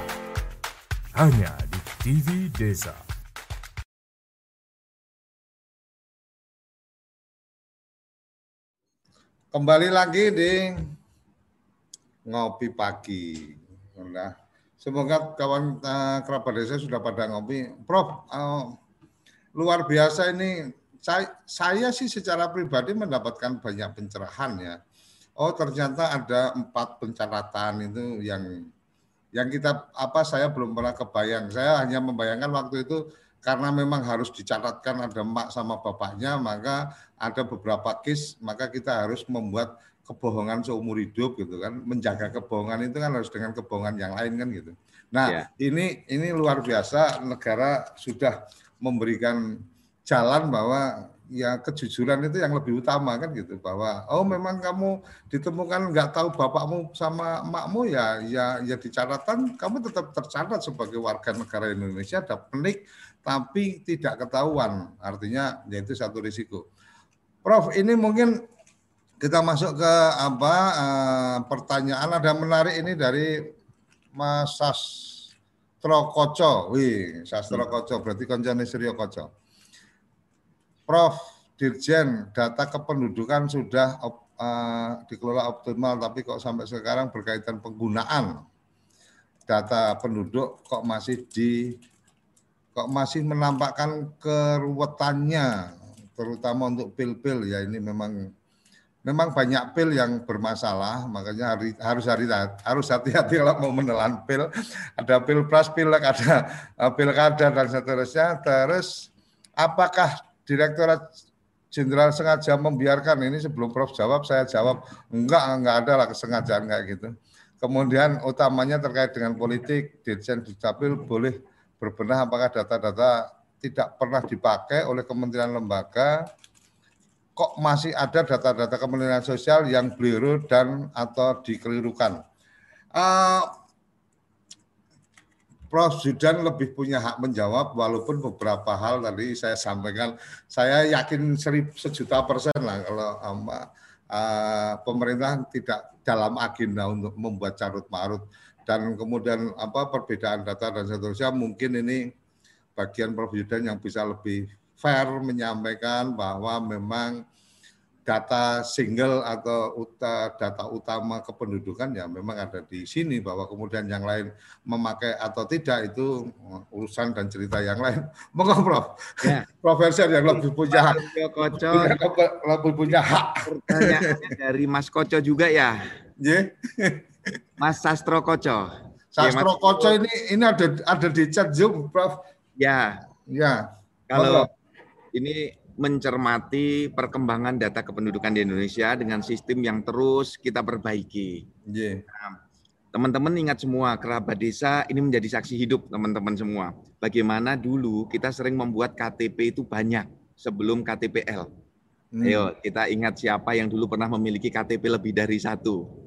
hanya di TV Desa. Kembali lagi di ngopi pagi. Nah, semoga kawan uh, kerabat desa sudah pada ngopi. Prof, uh, luar biasa ini. Saya, saya sih secara pribadi mendapatkan banyak pencerahan ya. Oh ternyata ada empat pencatatan itu yang yang kita apa saya belum pernah kebayang. Saya hanya membayangkan waktu itu karena memang harus dicatatkan ada emak sama bapaknya, maka ada beberapa case, maka kita harus membuat kebohongan seumur hidup gitu kan. Menjaga kebohongan itu kan harus dengan kebohongan yang lain kan gitu. Nah, ya. ini ini luar biasa negara sudah memberikan jalan bahwa ya kejujuran itu yang lebih utama kan gitu bahwa oh memang kamu ditemukan nggak tahu bapakmu sama emakmu ya ya ya di catatan kamu tetap tercatat sebagai warga negara Indonesia ada penik tapi tidak ketahuan artinya yaitu satu risiko. Prof ini mungkin kita masuk ke apa uh, pertanyaan ada menarik ini dari Mas Sastro Koco. Wih, Sastro Koco berarti koncone Suryo Koco. Prof. Dirjen, data kependudukan sudah uh, dikelola optimal, tapi kok sampai sekarang berkaitan penggunaan data penduduk kok masih di kok masih menampakkan keruwetannya, terutama untuk pil-pil ya ini memang memang banyak pil yang bermasalah, makanya hari, harus hari, harus hati-hati kalau mau menelan pil. Ada pil pras, pil ada eh, pilkada dan seterusnya. Terus apakah Direktorat Jenderal sengaja membiarkan ini sebelum Prof jawab saya jawab enggak enggak ada lah kesengajaan kayak gitu. Kemudian utamanya terkait dengan politik Dirjen Dukcapil boleh berbenah apakah data-data tidak pernah dipakai oleh kementerian lembaga kok masih ada data-data kementerian sosial yang keliru dan atau dikelirukan. Uh, Prof. Zudan lebih punya hak menjawab walaupun beberapa hal tadi saya sampaikan saya yakin seribu sejuta persen lah kalau um, uh, pemerintah tidak dalam agenda untuk membuat carut marut dan kemudian apa perbedaan data dan seterusnya mungkin ini bagian Prof. Zudan yang bisa lebih fair menyampaikan bahwa memang data single atau uta, data utama kependudukan ya memang ada di sini bahwa kemudian yang lain memakai atau tidak itu urusan dan cerita yang lain. <laughs> Monggo Prof. Ya. Profesor yang lebih punya hak. Koco. Lebih punya hak. Pertanyaannya dari Mas Koco juga ya. Yeah. Mas Sastro Koco. Sastro ya, Koco ini ini ada ada di chat Zoom Prof. Ya. Ya. Kalau ini mencermati perkembangan data kependudukan di Indonesia dengan sistem yang terus kita perbaiki. Yeah. Nah, teman-teman ingat semua kerabat desa ini menjadi saksi hidup teman-teman semua. Bagaimana dulu kita sering membuat KTP itu banyak sebelum KTPL. Hmm. Ayo kita ingat siapa yang dulu pernah memiliki KTP lebih dari satu.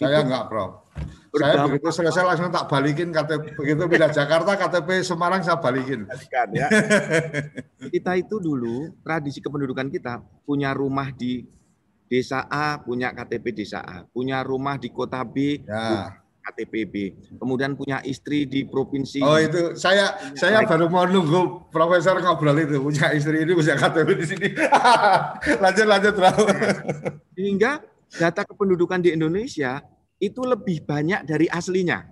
Saya enggak, Bro. Saya begitu selesai langsung tak balikin KTP begitu pindah Jakarta KTP Semarang saya balikin. ya. <laughs> kita itu dulu tradisi kependudukan kita punya rumah di desa A punya KTP desa A, punya rumah di kota B ya. KTP B, kemudian punya istri di provinsi. Oh itu saya saya baru mau nunggu Profesor ngobrol itu punya istri ini punya KTP di sini. <laughs> lanjut lanjut terus. Sehingga data kependudukan di Indonesia itu lebih banyak dari aslinya.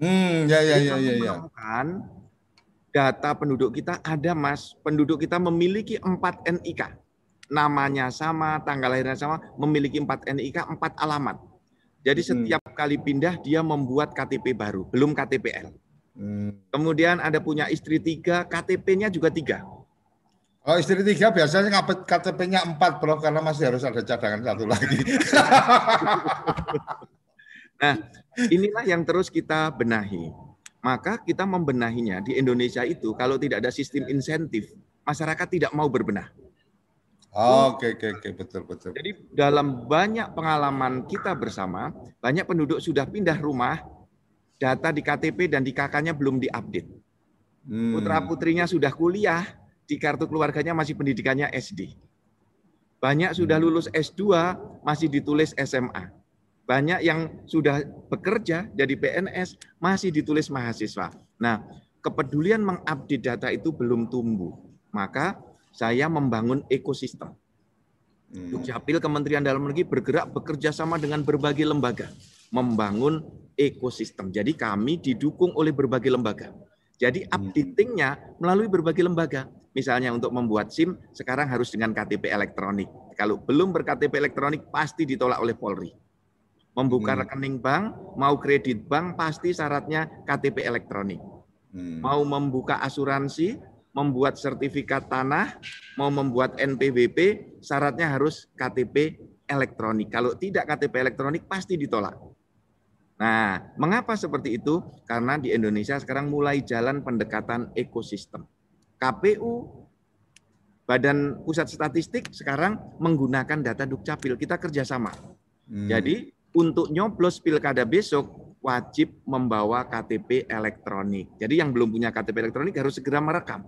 Hmm, ya ya ya ya ya. data penduduk kita ada Mas, penduduk kita memiliki 4 NIK. Namanya sama, tanggal lahirnya sama, memiliki 4 NIK, 4 alamat. Jadi hmm. setiap hmm. kali pindah dia membuat KTP baru, belum KTPL. Hmm. Kemudian ada punya istri tiga, KTP-nya juga tiga. Oh istri tiga biasanya ngapet KTP-nya empat, bro, karena masih harus ada cadangan satu lagi. <laughs> Nah, inilah yang terus kita benahi. Maka kita membenahinya di Indonesia itu kalau tidak ada sistem insentif, masyarakat tidak mau berbenah. Oke, oke, oke, betul, betul. Jadi dalam banyak pengalaman kita bersama, banyak penduduk sudah pindah rumah, data di KTP dan di KK-nya belum diupdate. Hmm. Putra putrinya sudah kuliah, di kartu keluarganya masih pendidikannya SD. Banyak sudah hmm. lulus S2, masih ditulis SMA. Banyak yang sudah bekerja jadi PNS masih ditulis mahasiswa. Nah, kepedulian mengupdate data itu belum tumbuh. Maka saya membangun ekosistem. Hmm. Dukcapil Kementerian Dalam Negeri bergerak bekerja sama dengan berbagai lembaga membangun ekosistem. Jadi kami didukung oleh berbagai lembaga. Jadi hmm. updatingnya melalui berbagai lembaga. Misalnya untuk membuat SIM sekarang harus dengan KTP elektronik. Kalau belum berKTP elektronik pasti ditolak oleh Polri. Membuka hmm. rekening bank, mau kredit bank, pasti syaratnya KTP elektronik. Hmm. Mau membuka asuransi, membuat sertifikat tanah, mau membuat NPWP, syaratnya harus KTP elektronik. Kalau tidak KTP elektronik, pasti ditolak. Nah, mengapa seperti itu? Karena di Indonesia sekarang mulai jalan pendekatan ekosistem. KPU, Badan Pusat Statistik sekarang menggunakan data Dukcapil. Kita kerjasama. Hmm. Jadi untuk nyoblos pilkada besok wajib membawa KTP elektronik. Jadi yang belum punya KTP elektronik harus segera merekam.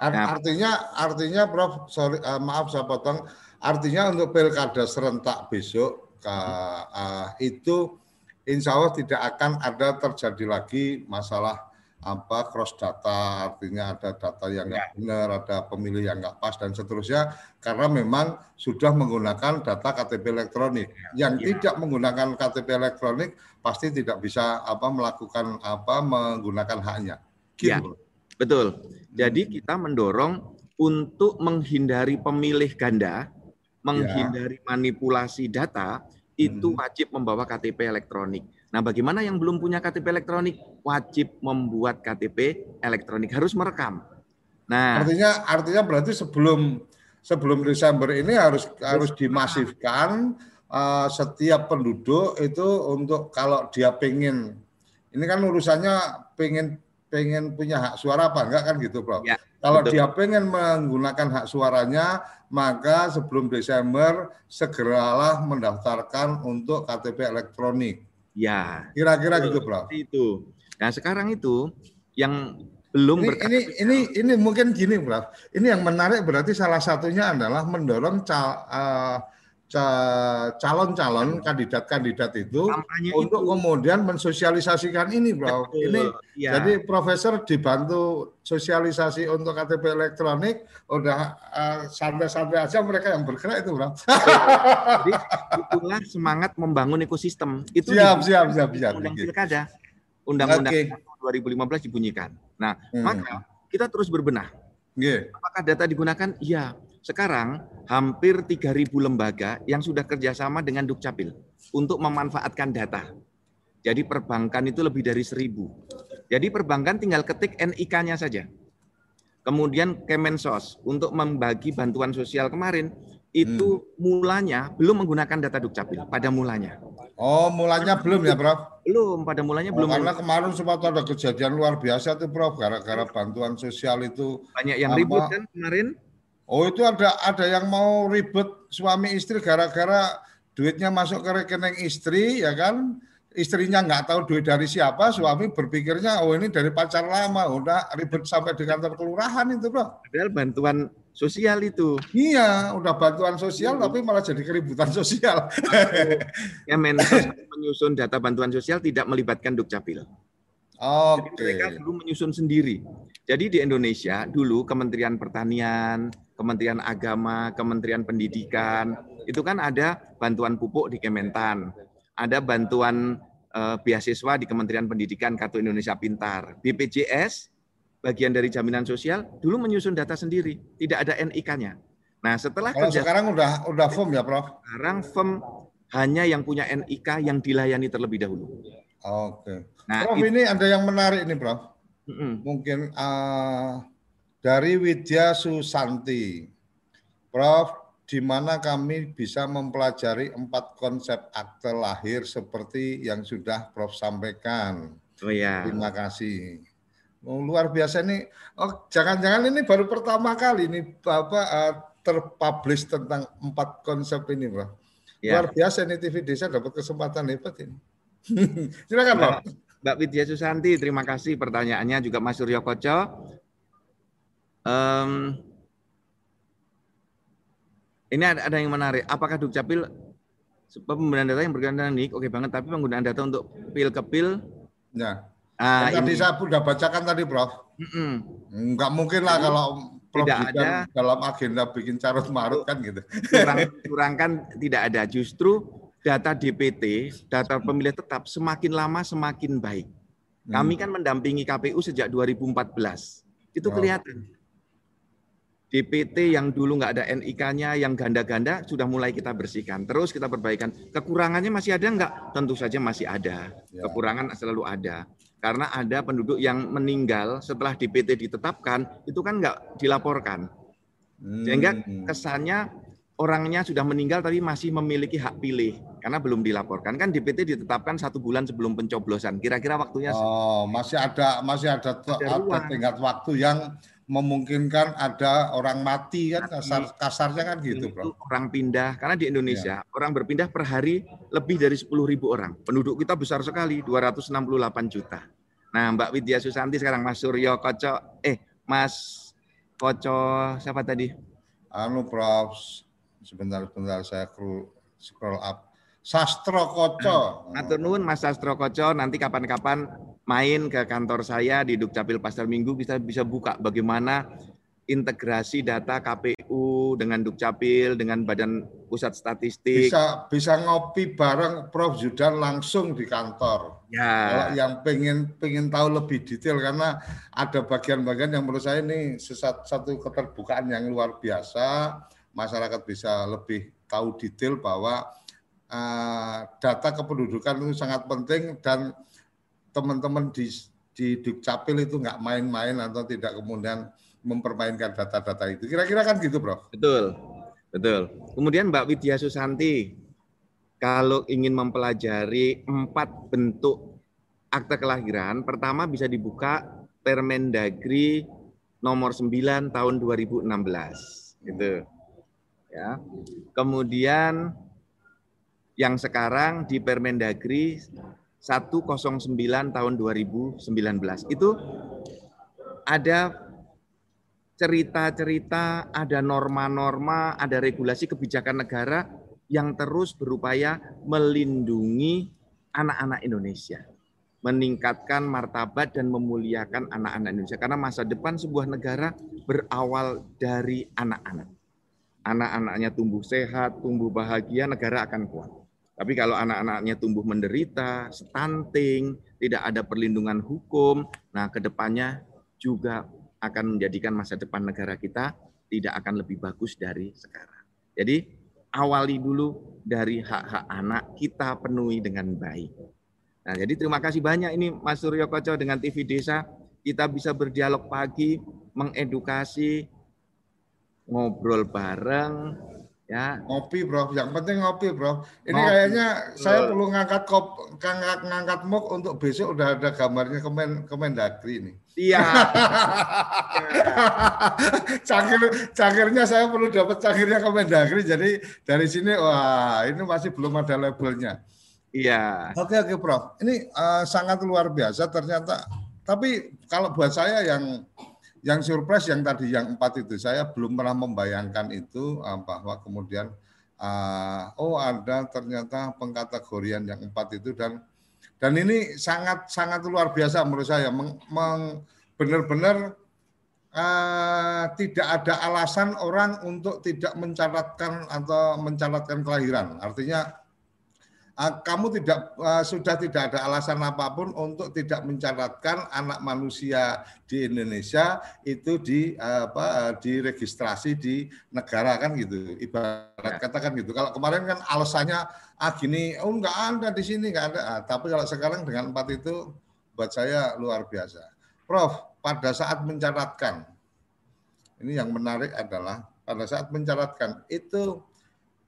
Nah, artinya artinya Prof sorry uh, maaf saya potong artinya untuk pilkada serentak besok uh, itu insya Allah tidak akan ada terjadi lagi masalah apa cross data artinya ada data yang nggak ya. benar ada pemilih yang nggak pas dan seterusnya karena memang sudah menggunakan data KTP elektronik ya. yang ya. tidak menggunakan KTP elektronik pasti tidak bisa apa melakukan apa menggunakan haknya gitu. ya, betul jadi hmm. kita mendorong untuk menghindari pemilih ganda menghindari ya. manipulasi data itu hmm. wajib membawa KTP elektronik Nah, bagaimana yang belum punya KTP elektronik wajib membuat KTP elektronik harus merekam. Nah, artinya artinya berarti sebelum sebelum Desember ini harus harus dimasifkan uh, setiap penduduk itu untuk kalau dia pengen ini kan urusannya pengen pengen punya hak suara apa enggak kan gitu, Prof. Ya. Kalau Betul. dia pengen menggunakan hak suaranya, maka sebelum Desember segeralah mendaftarkan untuk KTP elektronik. Ya, Kira-kira gitu, Prof. itu. Nah, sekarang itu yang belum Ini, ini ini ini mungkin gini, Prof. Ini yang menarik berarti salah satunya adalah mendorong ca- eh, ca- calon-calon kandidat-kandidat itu kampanye untuk itu. kemudian mensosialisasikan ini, Bro. Betul, Ini ya. jadi profesor dibantu sosialisasi untuk KTP elektronik, udah eh, santai-santai aja mereka yang bergerak itu, Bro. Jadi itulah semangat membangun ekosistem. Itu Siap, siap, siap, siap. Undang. Pilkada. Undang-Undang Oke. 2015 dibunyikan. Nah, Hmm. maka kita terus berbenah. Nggih. Apakah data digunakan? Iya. Sekarang hampir 3.000 lembaga yang sudah kerjasama dengan Dukcapil untuk memanfaatkan data. Jadi perbankan itu lebih dari 1.000. Jadi perbankan tinggal ketik NIK-nya saja. Kemudian Kemensos untuk membagi bantuan sosial kemarin itu mulanya belum menggunakan data Dukcapil pada mulanya. Oh, mulanya belum ya, Prof? Belum pada mulanya Oh, belum karena kemarin sempat ada kejadian luar biasa tuh, Prof, gara-gara bantuan sosial itu. banyak yang Sama- ribut kan kemarin. Oh, itu ada ada yang mau ribut suami istri gara-gara duitnya masuk ke rekening istri, ya kan? Istrinya nggak tahu duit dari siapa, suami berpikirnya, oh ini dari pacar lama, udah ribut sampai di kantor kelurahan itu, Bro. Padahal bantuan sosial itu. Iya, udah bantuan sosial tapi malah jadi keributan sosial. Kemensos <laughs> menyusun data bantuan sosial tidak melibatkan Dukcapil. Jadi Oke. mereka dulu menyusun sendiri. Jadi di Indonesia dulu Kementerian Pertanian, Kementerian Agama, Kementerian Pendidikan, itu kan ada bantuan pupuk di Kementan, ada bantuan eh, beasiswa di Kementerian Pendidikan Kartu Indonesia Pintar, BPJS bagian dari jaminan sosial dulu menyusun data sendiri, tidak ada NIK-nya. Nah, setelah Kalau kerja sekarang udah udah firm ya, Prof? sekarang firm hanya yang punya NIK yang dilayani terlebih dahulu. Oke. Nah, Prof, itu- ini ada yang menarik nih, Prof. Mm-mm. mungkin eh, dari Widya Susanti. Prof, di mana kami bisa mempelajari empat konsep akte lahir seperti yang sudah Prof sampaikan. Oh ya. Terima kasih. Oh, luar biasa nih. Oh, jangan-jangan ini baru pertama kali ini Bapak eh, terpublish tentang empat konsep ini, Prof. Ya. Luar biasa ini TV Desa dapat kesempatan hebat ini. <laughs> Silakan, Prof. Mbak Widya Susanti, terima kasih pertanyaannya juga Mas Suryo Koco. Em, ini ada, ada yang menarik. Apakah Dukcapil penggunaan data yang berkaitan dengan NIK oke banget, tapi penggunaan data untuk pil ke pil, Ya. ah, tadi ini, saya sudah bacakan tadi, Prof. mm-mm. Enggak mungkin lah kalau Prof Tidak ada. dalam agenda bikin carut marut kan gitu. curang, curangkan <laughs> tidak ada. Justru data DPT, data pemilih tetap semakin lama semakin baik. Kami kan mendampingi KPU sejak 2014. Itu Oh. DPT yang dulu nggak ada NIK-nya, yang ganda-ganda sudah mulai kita bersihkan. Terus kita perbaikan. Kekurangannya masih ada nggak? Tentu saja masih ada. Ya. Kekurangan selalu ada. Karena ada penduduk yang meninggal setelah DPT ditetapkan, itu kan nggak dilaporkan. Sehingga Hmm. kesannya orangnya sudah meninggal tapi masih memiliki hak pilih karena belum dilaporkan. Kan DPT ditetapkan satu bulan sebelum pencoblosan. Kira-kira waktunya Oh, masih ada masih ada, Ada ada tingkat waktu yang memungkinkan ada orang mati kan kasar kasarnya kan gitu, itu Bro. orang pindah karena di Indonesia Iya. orang berpindah per hari lebih dari 10.000 orang. Penduduk kita besar sekali 268 juta. Nah, Mbak Widya Susanti sekarang Mas Suryo Koco eh Mas Koco siapa tadi? Anu, Prof. Sebentar sebentar saya scroll, up. Sastro Koco. Matur nuwun Mas Sastro Koco nanti kapan-kapan main ke kantor saya di Dukcapil Pasar Minggu bisa bisa buka bagaimana integrasi data KPU dengan Dukcapil dengan Badan Pusat Statistik. Bisa bisa ngopi bareng Prof Zudan langsung di kantor. Kalau Ya. yang pengen pengen tahu lebih detail karena ada bagian-bagian yang menurut saya ini sesat- satu keterbukaan yang luar biasa, masyarakat bisa lebih tahu detail bahwa eh, data kependudukan itu sangat penting dan teman-teman di di Dukcapil itu nggak main-main atau tidak kemudian mempermainkan data-data itu. Kira-kira kan gitu, Bro. Betul, betul. Kemudian Mbak Widya Susanti, kalau ingin mempelajari empat bentuk akte kelahiran, pertama bisa dibuka Permendagri nomor 9 tahun 2016 gitu. Ya. Kemudian yang sekarang di Permendagri 109 tahun 2019 itu ada cerita-cerita, ada norma-norma, ada regulasi kebijakan negara yang terus berupaya melindungi anak-anak Indonesia, meningkatkan martabat dan memuliakan anak-anak Indonesia karena masa depan sebuah negara berawal dari anak-anak. Anak-anaknya tumbuh sehat, tumbuh bahagia, negara akan kuat. Tapi kalau anak-anaknya tumbuh menderita, stunting, tidak ada perlindungan hukum, nah ke depannya juga akan menjadikan masa depan negara kita tidak akan lebih bagus dari sekarang. Jadi awali dulu dari hak-hak anak kita penuhi dengan baik. Nah, jadi terima kasih banyak ini Mas Suryo Koco dengan TV Desa. Kita bisa berdialog pagi, mengedukasi, ngobrol bareng, Ya. Ngopi bro, yang penting ngopi bro. Ini Ngopi. kayaknya saya perlu ngangkat kop, ngangkat, ngangkat muk untuk besok udah ada gambarnya Kemen Kemendagri ini. Iya. <laughs> cangkir, cangkirnya saya perlu dapat cangkirnya Kemendagri. Jadi dari sini wah ini masih belum ada labelnya. Iya. Oke oke Prof. Ini eh, sangat luar biasa ternyata. Tapi kalau buat saya yang yang surprise yang tadi yang empat itu saya belum pernah membayangkan itu uh, bahwa kemudian uh, oh ada ternyata pengkategorian yang empat itu. Dan dan ini sangat sangat luar biasa menurut saya. Meng, benar-benar uh, tidak ada alasan orang untuk tidak mencatatkan atau mencatatkan kelahiran. Artinya Ah, kamu tidak uh, sudah tidak ada alasan apa pun untuk tidak mencatatkan anak manusia di Indonesia itu di uh, apa diregistrasi di negara kan gitu. Ibarat ya. katakan gitu. Kalau kemarin kan alasannya ah gini oh enggak ada di sini enggak ada. Ah, tapi kalau sekarang dengan empat itu buat saya luar biasa. Prof pada saat mencatatkan ini yang menarik adalah pada saat mencatatkan itu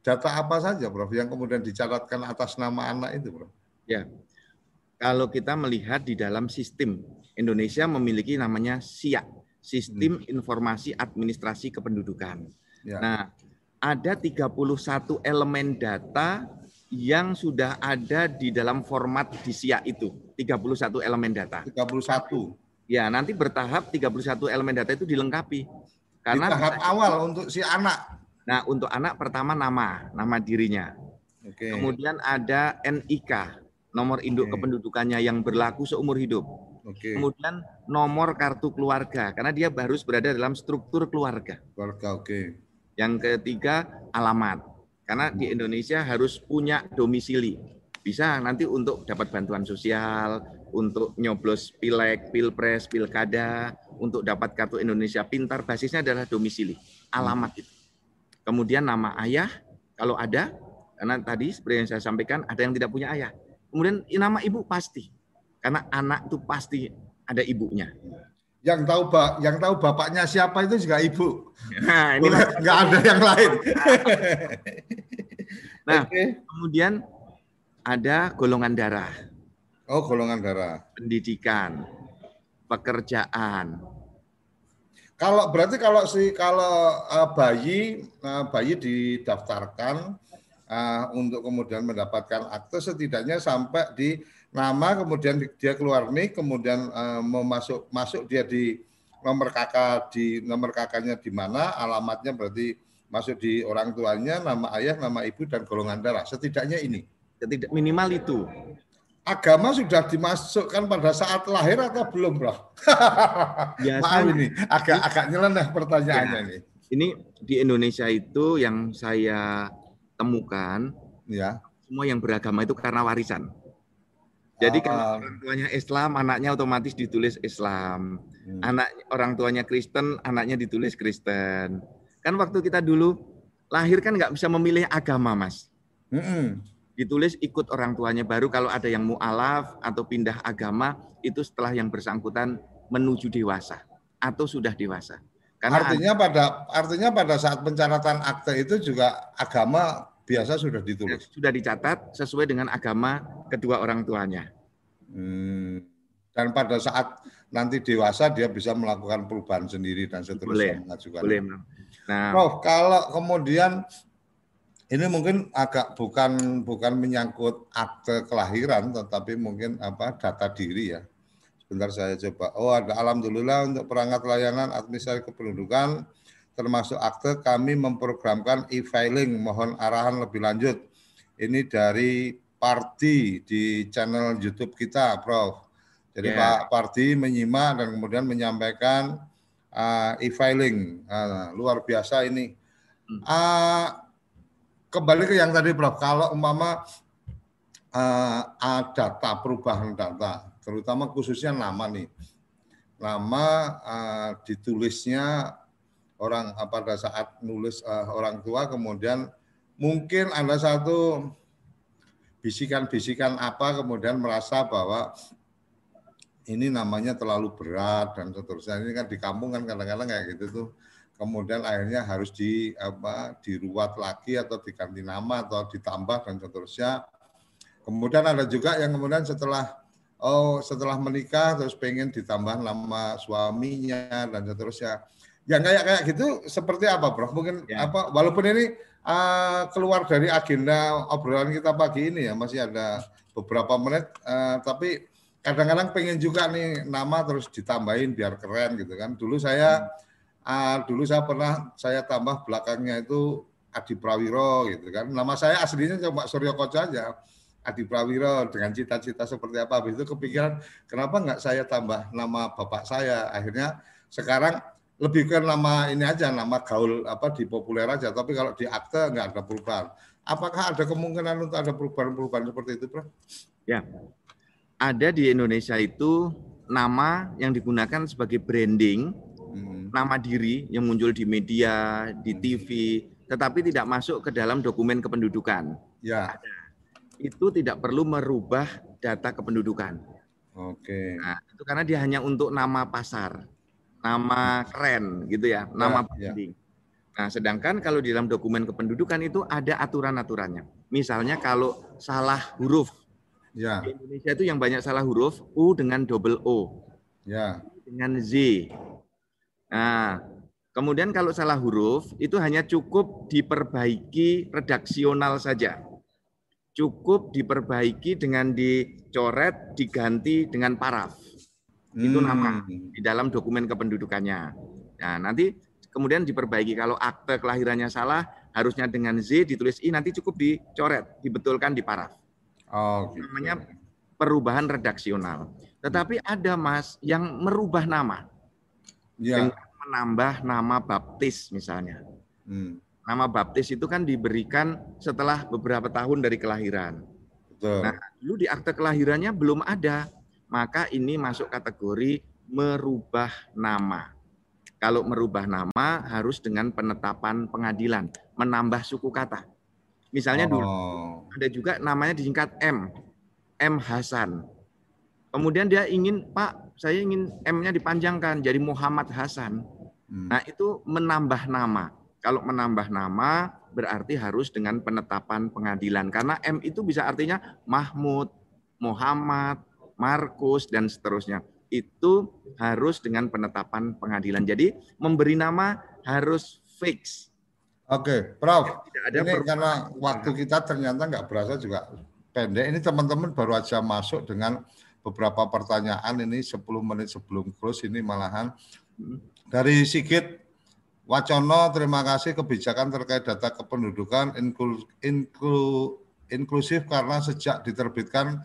data apa saja, Prof, yang kemudian dicatatkan atas nama anak itu, Prof? Ya, kalau kita melihat di dalam sistem Indonesia memiliki namanya SIA, Sistem hmm. Informasi Administrasi Kependudukan. Ya. Nah, ada 31 elemen data yang sudah ada di dalam format di SIA itu, 31 elemen data. 31. Ya, nanti bertahap 31 elemen data itu dilengkapi. Karena di tahap awal untuk si anak Nah, untuk anak pertama nama, nama dirinya. Oke. Kemudian ada NIK, nomor induk Oke. kependudukannya yang berlaku seumur hidup. Oke. Kemudian nomor kartu keluarga, karena dia harus berada dalam struktur keluarga. Keluarga, oke. Yang ketiga alamat, karena di Indonesia harus punya domisili. Bisa nanti untuk dapat bantuan sosial, untuk nyoblos pileg, pilpres, pilkada, untuk dapat kartu Indonesia Pintar, basisnya adalah domisili, alamat itu. Kemudian nama ayah, kalau ada, karena tadi seperti yang saya sampaikan, ada yang tidak punya ayah. Kemudian nama ibu pasti, karena anak itu pasti ada ibunya. Yang tahu yang tahu bapaknya siapa itu juga ibu. Nah, ini nggak ada yang lain. <laughs> nah, okay. kemudian ada golongan darah. Oh, golongan darah. Pendidikan, pekerjaan, kalau berarti kalau si kalau uh, bayi uh, bayi didaftarkan uh, untuk kemudian mendapatkan akte setidaknya sampai di nama kemudian dia keluar nih kemudian uh, mau masuk dia di nomor kakak di nomor kakaknya di mana alamatnya berarti masuk di orang tuanya nama ayah nama ibu dan golongan darah. Setidaknya ini. Minimal itu agama sudah dimasukkan pada saat lahir atau belum, Bro? Biasa, <laughs> Maaf ini agak agak nyeleneh pertanyaannya ya, ini. Ini di Indonesia itu yang saya temukan, ya. Semua yang beragama itu karena warisan. Jadi uh, kalau orang tuanya Islam, anaknya otomatis ditulis Islam. Hmm. Anak orang tuanya Kristen, anaknya ditulis Kristen. Kan waktu kita dulu lahir kan nggak bisa memilih agama, Mas. Hmm ditulis ikut orang tuanya baru kalau ada yang mualaf atau pindah agama itu setelah yang bersangkutan menuju dewasa atau sudah dewasa. Karena artinya pada artinya pada saat pencatatan akte itu juga agama biasa sudah ditulis. Sudah dicatat sesuai dengan agama kedua orang tuanya. Hmm. Dan pada saat nanti dewasa dia bisa melakukan perubahan sendiri dan seterusnya Boleh. mengajukan. Boleh. Nah, Prof, kalau kemudian ini mungkin agak bukan bukan menyangkut akte kelahiran, tetapi mungkin apa data diri ya. Sebentar saya coba. Oh ada alhamdulillah untuk perangkat layanan administrasi kependudukan termasuk akte kami memprogramkan e-filing. Mohon arahan lebih lanjut. Ini dari Parti di channel YouTube kita, Prof. Jadi Ya. Pak Parti menyimak dan kemudian menyampaikan uh, e-filing. Uh, luar biasa ini. Uh, kembali ke yang tadi, Prof. Kalau umpama uh, ada data perubahan data, terutama khususnya nama nih, nama uh, ditulisnya orang uh, pada saat nulis uh, orang tua, kemudian mungkin ada satu bisikan-bisikan apa, kemudian merasa bahwa ini namanya terlalu berat dan seterusnya. Ini kan di kampung kan kadang-kadang kayak gitu tuh. Kemudian akhirnya harus di apa diruat lagi atau diganti nama atau ditambah dan seterusnya. Kemudian ada juga yang kemudian setelah oh setelah menikah terus pengen ditambah nama suaminya dan seterusnya. Yang kayak kayak gitu seperti apa, Prof? Mungkin Ya. apa walaupun ini uh, keluar dari agenda obrolan kita pagi ini ya masih ada beberapa menit uh, tapi kadang-kadang pengen juga nih nama terus ditambahin biar keren gitu kan. Dulu saya ah, dulu saya pernah saya tambah belakangnya itu Adi Prawiro gitu kan. Nama saya aslinya cuma Suryo Koco aja. Adi Prawiro dengan cita-cita seperti apa. Habis itu kepikiran kenapa nggak saya tambah nama bapak saya. Akhirnya sekarang lebih ke nama ini aja, nama gaul apa di populer aja. Tapi kalau di akte nggak ada perubahan. Apakah ada kemungkinan untuk ada perubahan-perubahan seperti itu, Prof? ya. Ada di Indonesia itu nama yang digunakan sebagai branding. Nama diri yang muncul di media, di TV, tetapi tidak masuk ke dalam dokumen kependudukan. Ya, Itu tidak perlu merubah data kependudukan. oke. Nah, itu karena dia hanya untuk nama pasar, nama keren gitu ya, nama ya. branding. Nah, sedangkan kalau di dalam dokumen kependudukan itu ada aturan-aturannya. Misalnya kalau salah huruf, Ya, di Indonesia itu yang banyak salah huruf U dengan double O, ya. dengan Z. Nah, kemudian kalau salah huruf itu hanya cukup diperbaiki redaksional saja. Cukup diperbaiki dengan dicoret, diganti dengan paraf. Itu nama. Hmm. di dalam dokumen kependudukannya. Nah, nanti kemudian diperbaiki kalau akte kelahirannya salah harusnya dengan Z ditulis I nanti cukup dicoret, dibetulkan di paraf. Oh, gitu. Namanya perubahan redaksional. Tetapi ada Mas yang merubah nama Ya. dengan menambah nama baptis misalnya. Hmm. Nama baptis itu kan diberikan setelah beberapa tahun dari kelahiran. Betul. Nah, dulu di akte kelahirannya belum ada, maka ini masuk kategori merubah nama. Kalau merubah nama harus dengan penetapan pengadilan, menambah suku kata. Misalnya dulu Oh. ada juga namanya disingkat M, M Hasan. Kemudian dia ingin, Pak, saya ingin M-nya dipanjangkan jadi Muhammad Hasan. Hmm. Nah, itu menambah nama. Kalau menambah nama berarti harus dengan penetapan pengadilan karena M itu bisa artinya Mahmud, Muhammad, Markus dan seterusnya. Itu harus dengan penetapan pengadilan. Jadi memberi nama harus fix. Oke, Prof. Tidak ada ini karena waktu kita ternyata nggak berasa juga pendek. Ini teman-teman baru aja masuk dengan beberapa pertanyaan ini 10 menit sebelum close ini malahan dari Sigit Wacono terima kasih kebijakan terkait data kependudukan inklu- inklu- inklusif karena sejak diterbitkan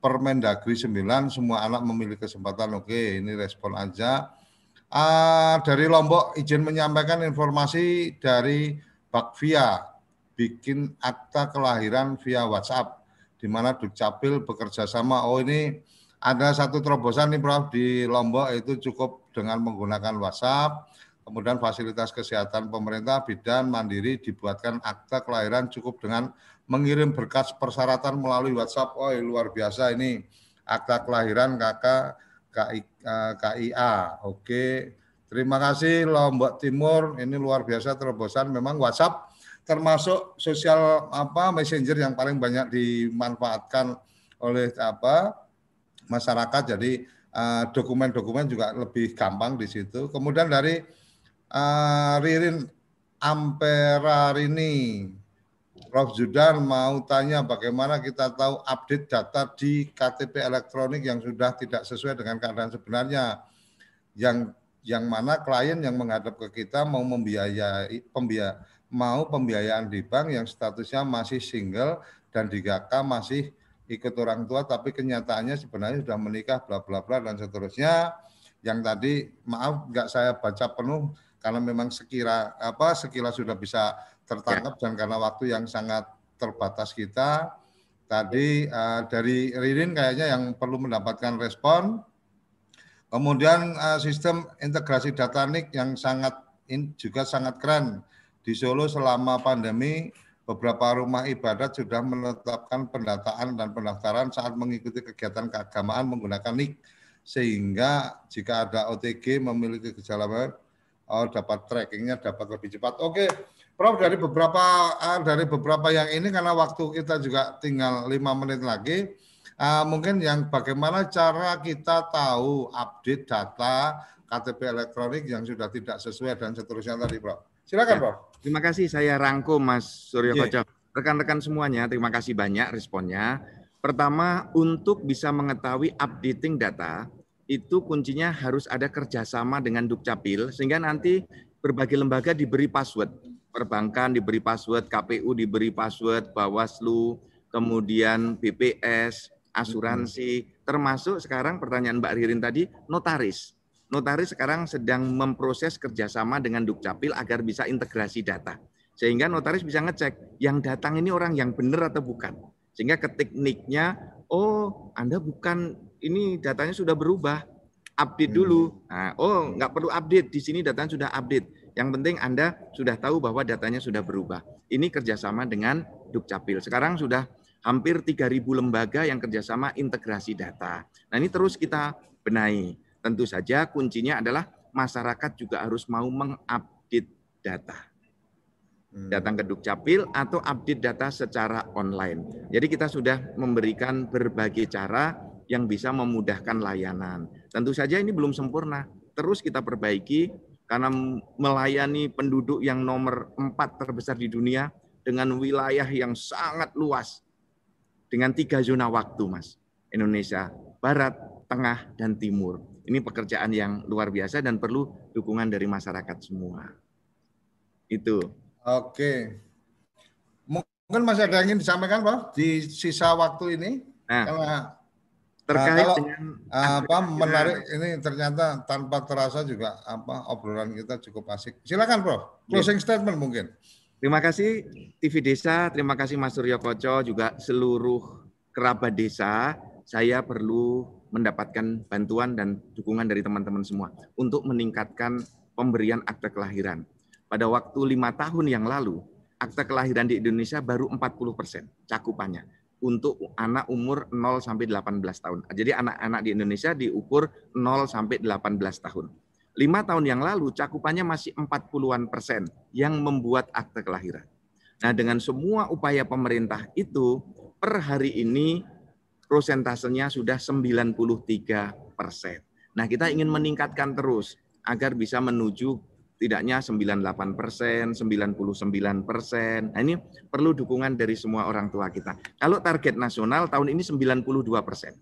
Permendagri 9 semua anak memiliki kesempatan. Oke, ini respon aja. Ah, dari Lombok izin menyampaikan informasi dari Bakvia bikin akta kelahiran via WhatsApp di mana Dukcapil bekerja sama. Oh ini ada satu terobosan nih Prof di Lombok itu cukup dengan menggunakan WhatsApp. Kemudian fasilitas kesehatan pemerintah bidan mandiri dibuatkan akta kelahiran cukup dengan mengirim berkas persyaratan melalui WhatsApp. Oh luar biasa ini akta kelahiran kakak KI, eh, KIA. Oke, terima kasih Lombok Timur. Ini luar biasa terobosan. Memang WhatsApp termasuk sosial apa messenger yang paling banyak dimanfaatkan oleh apa masyarakat. Jadi uh, dokumen-dokumen juga lebih gampang di situ. Kemudian dari uh, Ririn Ampeраrini, Prof. Zudan mau tanya bagaimana kita tahu update data di KTP elektronik yang sudah tidak sesuai dengan keadaan sebenarnya. Yang yang mana klien yang menghadap ke kita mau membiayai pembiaya mau pembiayaan di bank yang statusnya masih single dan di GK masih ikut orang tua tapi kenyataannya sebenarnya sudah menikah bla bla bla dan seterusnya. Yang tadi maaf nggak saya baca penuh karena memang sekira apa sekira sudah bisa tertangkap ya. dan karena waktu yang sangat terbatas kita. Tadi uh, dari Ririn kayaknya yang perlu mendapatkan respon. Kemudian uh, sistem integrasi data NIK yang sangat in, juga sangat keren di Solo selama pandemi, beberapa rumah ibadat sudah menetapkan pendataan dan pendaftaran saat mengikuti kegiatan keagamaan menggunakan NIK. Sehingga jika ada OTG memiliki gejala oh, dapat trackingnya dapat lebih cepat. Oke, Prof dari beberapa uh, dari beberapa yang ini karena waktu kita juga tinggal lima menit lagi, uh, mungkin yang bagaimana cara kita tahu update data KTP elektronik yang sudah tidak sesuai dan seterusnya tadi, Prof. Silakan, ya. Prof. Terima kasih saya rangkum Mas Suryo yeah. Koco. Rekan-rekan semuanya, terima kasih banyak responnya. Pertama, untuk bisa mengetahui updating data, itu kuncinya harus ada kerjasama dengan Dukcapil, sehingga nanti berbagai lembaga diberi password. Perbankan diberi password, KPU diberi password, Bawaslu, kemudian BPS, asuransi, termasuk sekarang pertanyaan Mbak Ririn tadi, notaris notaris sekarang sedang memproses kerjasama dengan Dukcapil agar bisa integrasi data. Sehingga notaris bisa ngecek yang datang ini orang yang benar atau bukan. Sehingga ke tekniknya, oh Anda bukan, ini datanya sudah berubah, update dulu. Hmm. Nah, oh nggak perlu update, di sini datanya sudah update. Yang penting Anda sudah tahu bahwa datanya sudah berubah. Ini kerjasama dengan Dukcapil. Sekarang sudah hampir 3.000 lembaga yang kerjasama integrasi data. Nah ini terus kita benahi. Tentu saja kuncinya adalah masyarakat juga harus mau mengupdate data. Hmm. Datang ke Dukcapil atau update data secara online. Jadi kita sudah memberikan berbagai cara yang bisa memudahkan layanan. Tentu saja ini belum sempurna. Terus kita perbaiki karena melayani penduduk yang nomor empat terbesar di dunia dengan wilayah yang sangat luas. Dengan tiga zona waktu, Mas. Indonesia Barat, Tengah, dan Timur. Ini pekerjaan yang luar biasa dan perlu dukungan dari masyarakat semua. Itu. Oke. Mungkin masih ada yang ingin disampaikan, Pak, di sisa waktu ini? Nah, Karena terkait nah, kalau, dengan apa menarik ini ternyata tanpa terasa juga apa obrolan kita cukup asik. Silakan, Prof. Closing yeah. statement mungkin. Terima kasih TV Desa, terima kasih Mas Suryo Koco, juga seluruh kerabat desa. Saya perlu mendapatkan bantuan dan dukungan dari teman-teman semua untuk meningkatkan pemberian akte kelahiran. Pada waktu lima tahun yang lalu, akte kelahiran di Indonesia baru 40 persen cakupannya untuk anak umur 0 sampai 18 tahun. Jadi anak-anak di Indonesia diukur 0 sampai 18 tahun. Lima tahun yang lalu cakupannya masih 40-an persen yang membuat akte kelahiran. Nah dengan semua upaya pemerintah itu per hari ini prosentasenya sudah 93 persen. Nah, kita ingin meningkatkan terus agar bisa menuju tidaknya 98 persen, 99 persen. Nah, ini perlu dukungan dari semua orang tua kita. Kalau target nasional tahun ini 92 persen.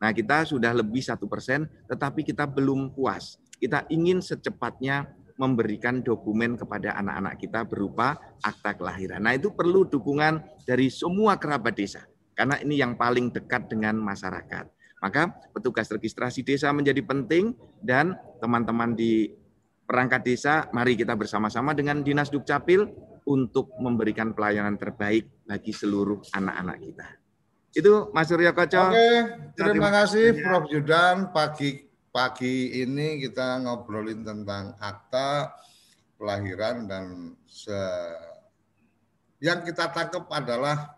Nah, kita sudah lebih satu persen, tetapi kita belum puas. Kita ingin secepatnya memberikan dokumen kepada anak-anak kita berupa akta kelahiran. Nah, itu perlu dukungan dari semua kerabat desa karena ini yang paling dekat dengan masyarakat. Maka petugas registrasi desa menjadi penting dan teman-teman di perangkat desa, mari kita bersama-sama dengan Dinas Dukcapil untuk memberikan pelayanan terbaik bagi seluruh anak-anak kita. Itu Mas Surya Koco. Oke, terima kasih Prof. Judan. Pagi pagi ini kita ngobrolin tentang akta kelahiran dan se yang kita tangkap adalah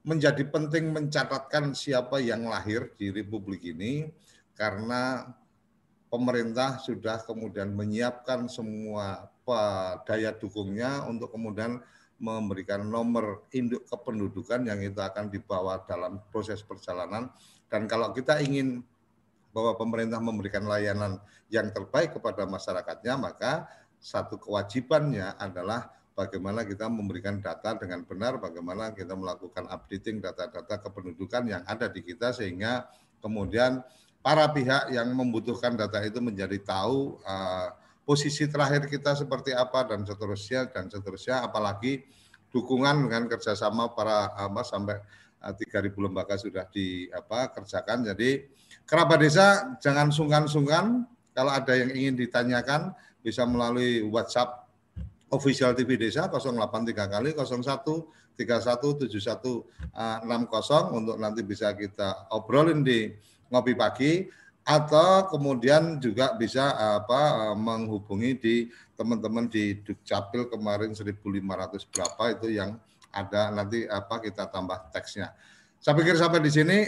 menjadi penting mencatatkan siapa yang lahir di Republik ini karena pemerintah sudah kemudian menyiapkan semua daya dukungnya untuk kemudian memberikan nomor induk kependudukan yang itu akan dibawa dalam proses perjalanan. Dan kalau kita ingin bahwa pemerintah memberikan layanan yang terbaik kepada masyarakatnya, maka satu kewajibannya adalah bagaimana kita memberikan data dengan benar, bagaimana kita melakukan updating data-data kependudukan yang ada di kita sehingga kemudian para pihak yang membutuhkan data itu menjadi tahu uh, posisi terakhir kita seperti apa dan seterusnya dan seterusnya. Apalagi dukungan dengan kerjasama para apa sampai uh, 3.000 lembaga sudah di apa kerjakan. Jadi kerabat desa jangan sungkan-sungkan. Kalau ada yang ingin ditanyakan bisa melalui WhatsApp official TV Desa 083 kali 01 617160 untuk nanti bisa kita obrolin di ngopi pagi atau kemudian juga bisa apa menghubungi di teman-teman di Dukcapil kemarin 1500 berapa itu yang ada nanti apa kita tambah teksnya. Saya pikir sampai di sini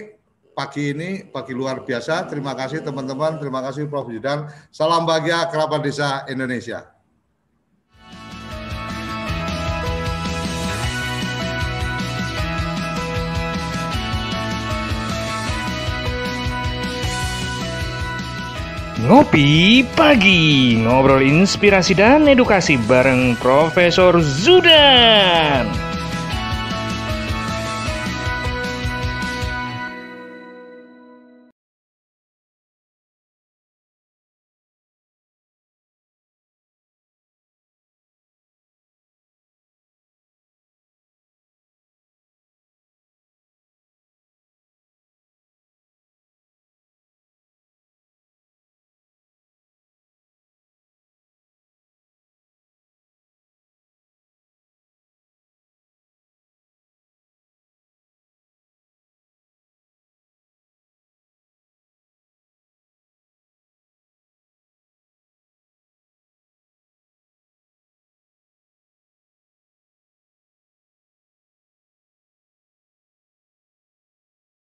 pagi ini pagi luar biasa. Terima kasih teman-teman, terima kasih Prof. Judan. Salam bahagia kerabat desa Indonesia. Ngopi Pagi, ngobrol inspirasi dan edukasi bareng Profesor Zudan.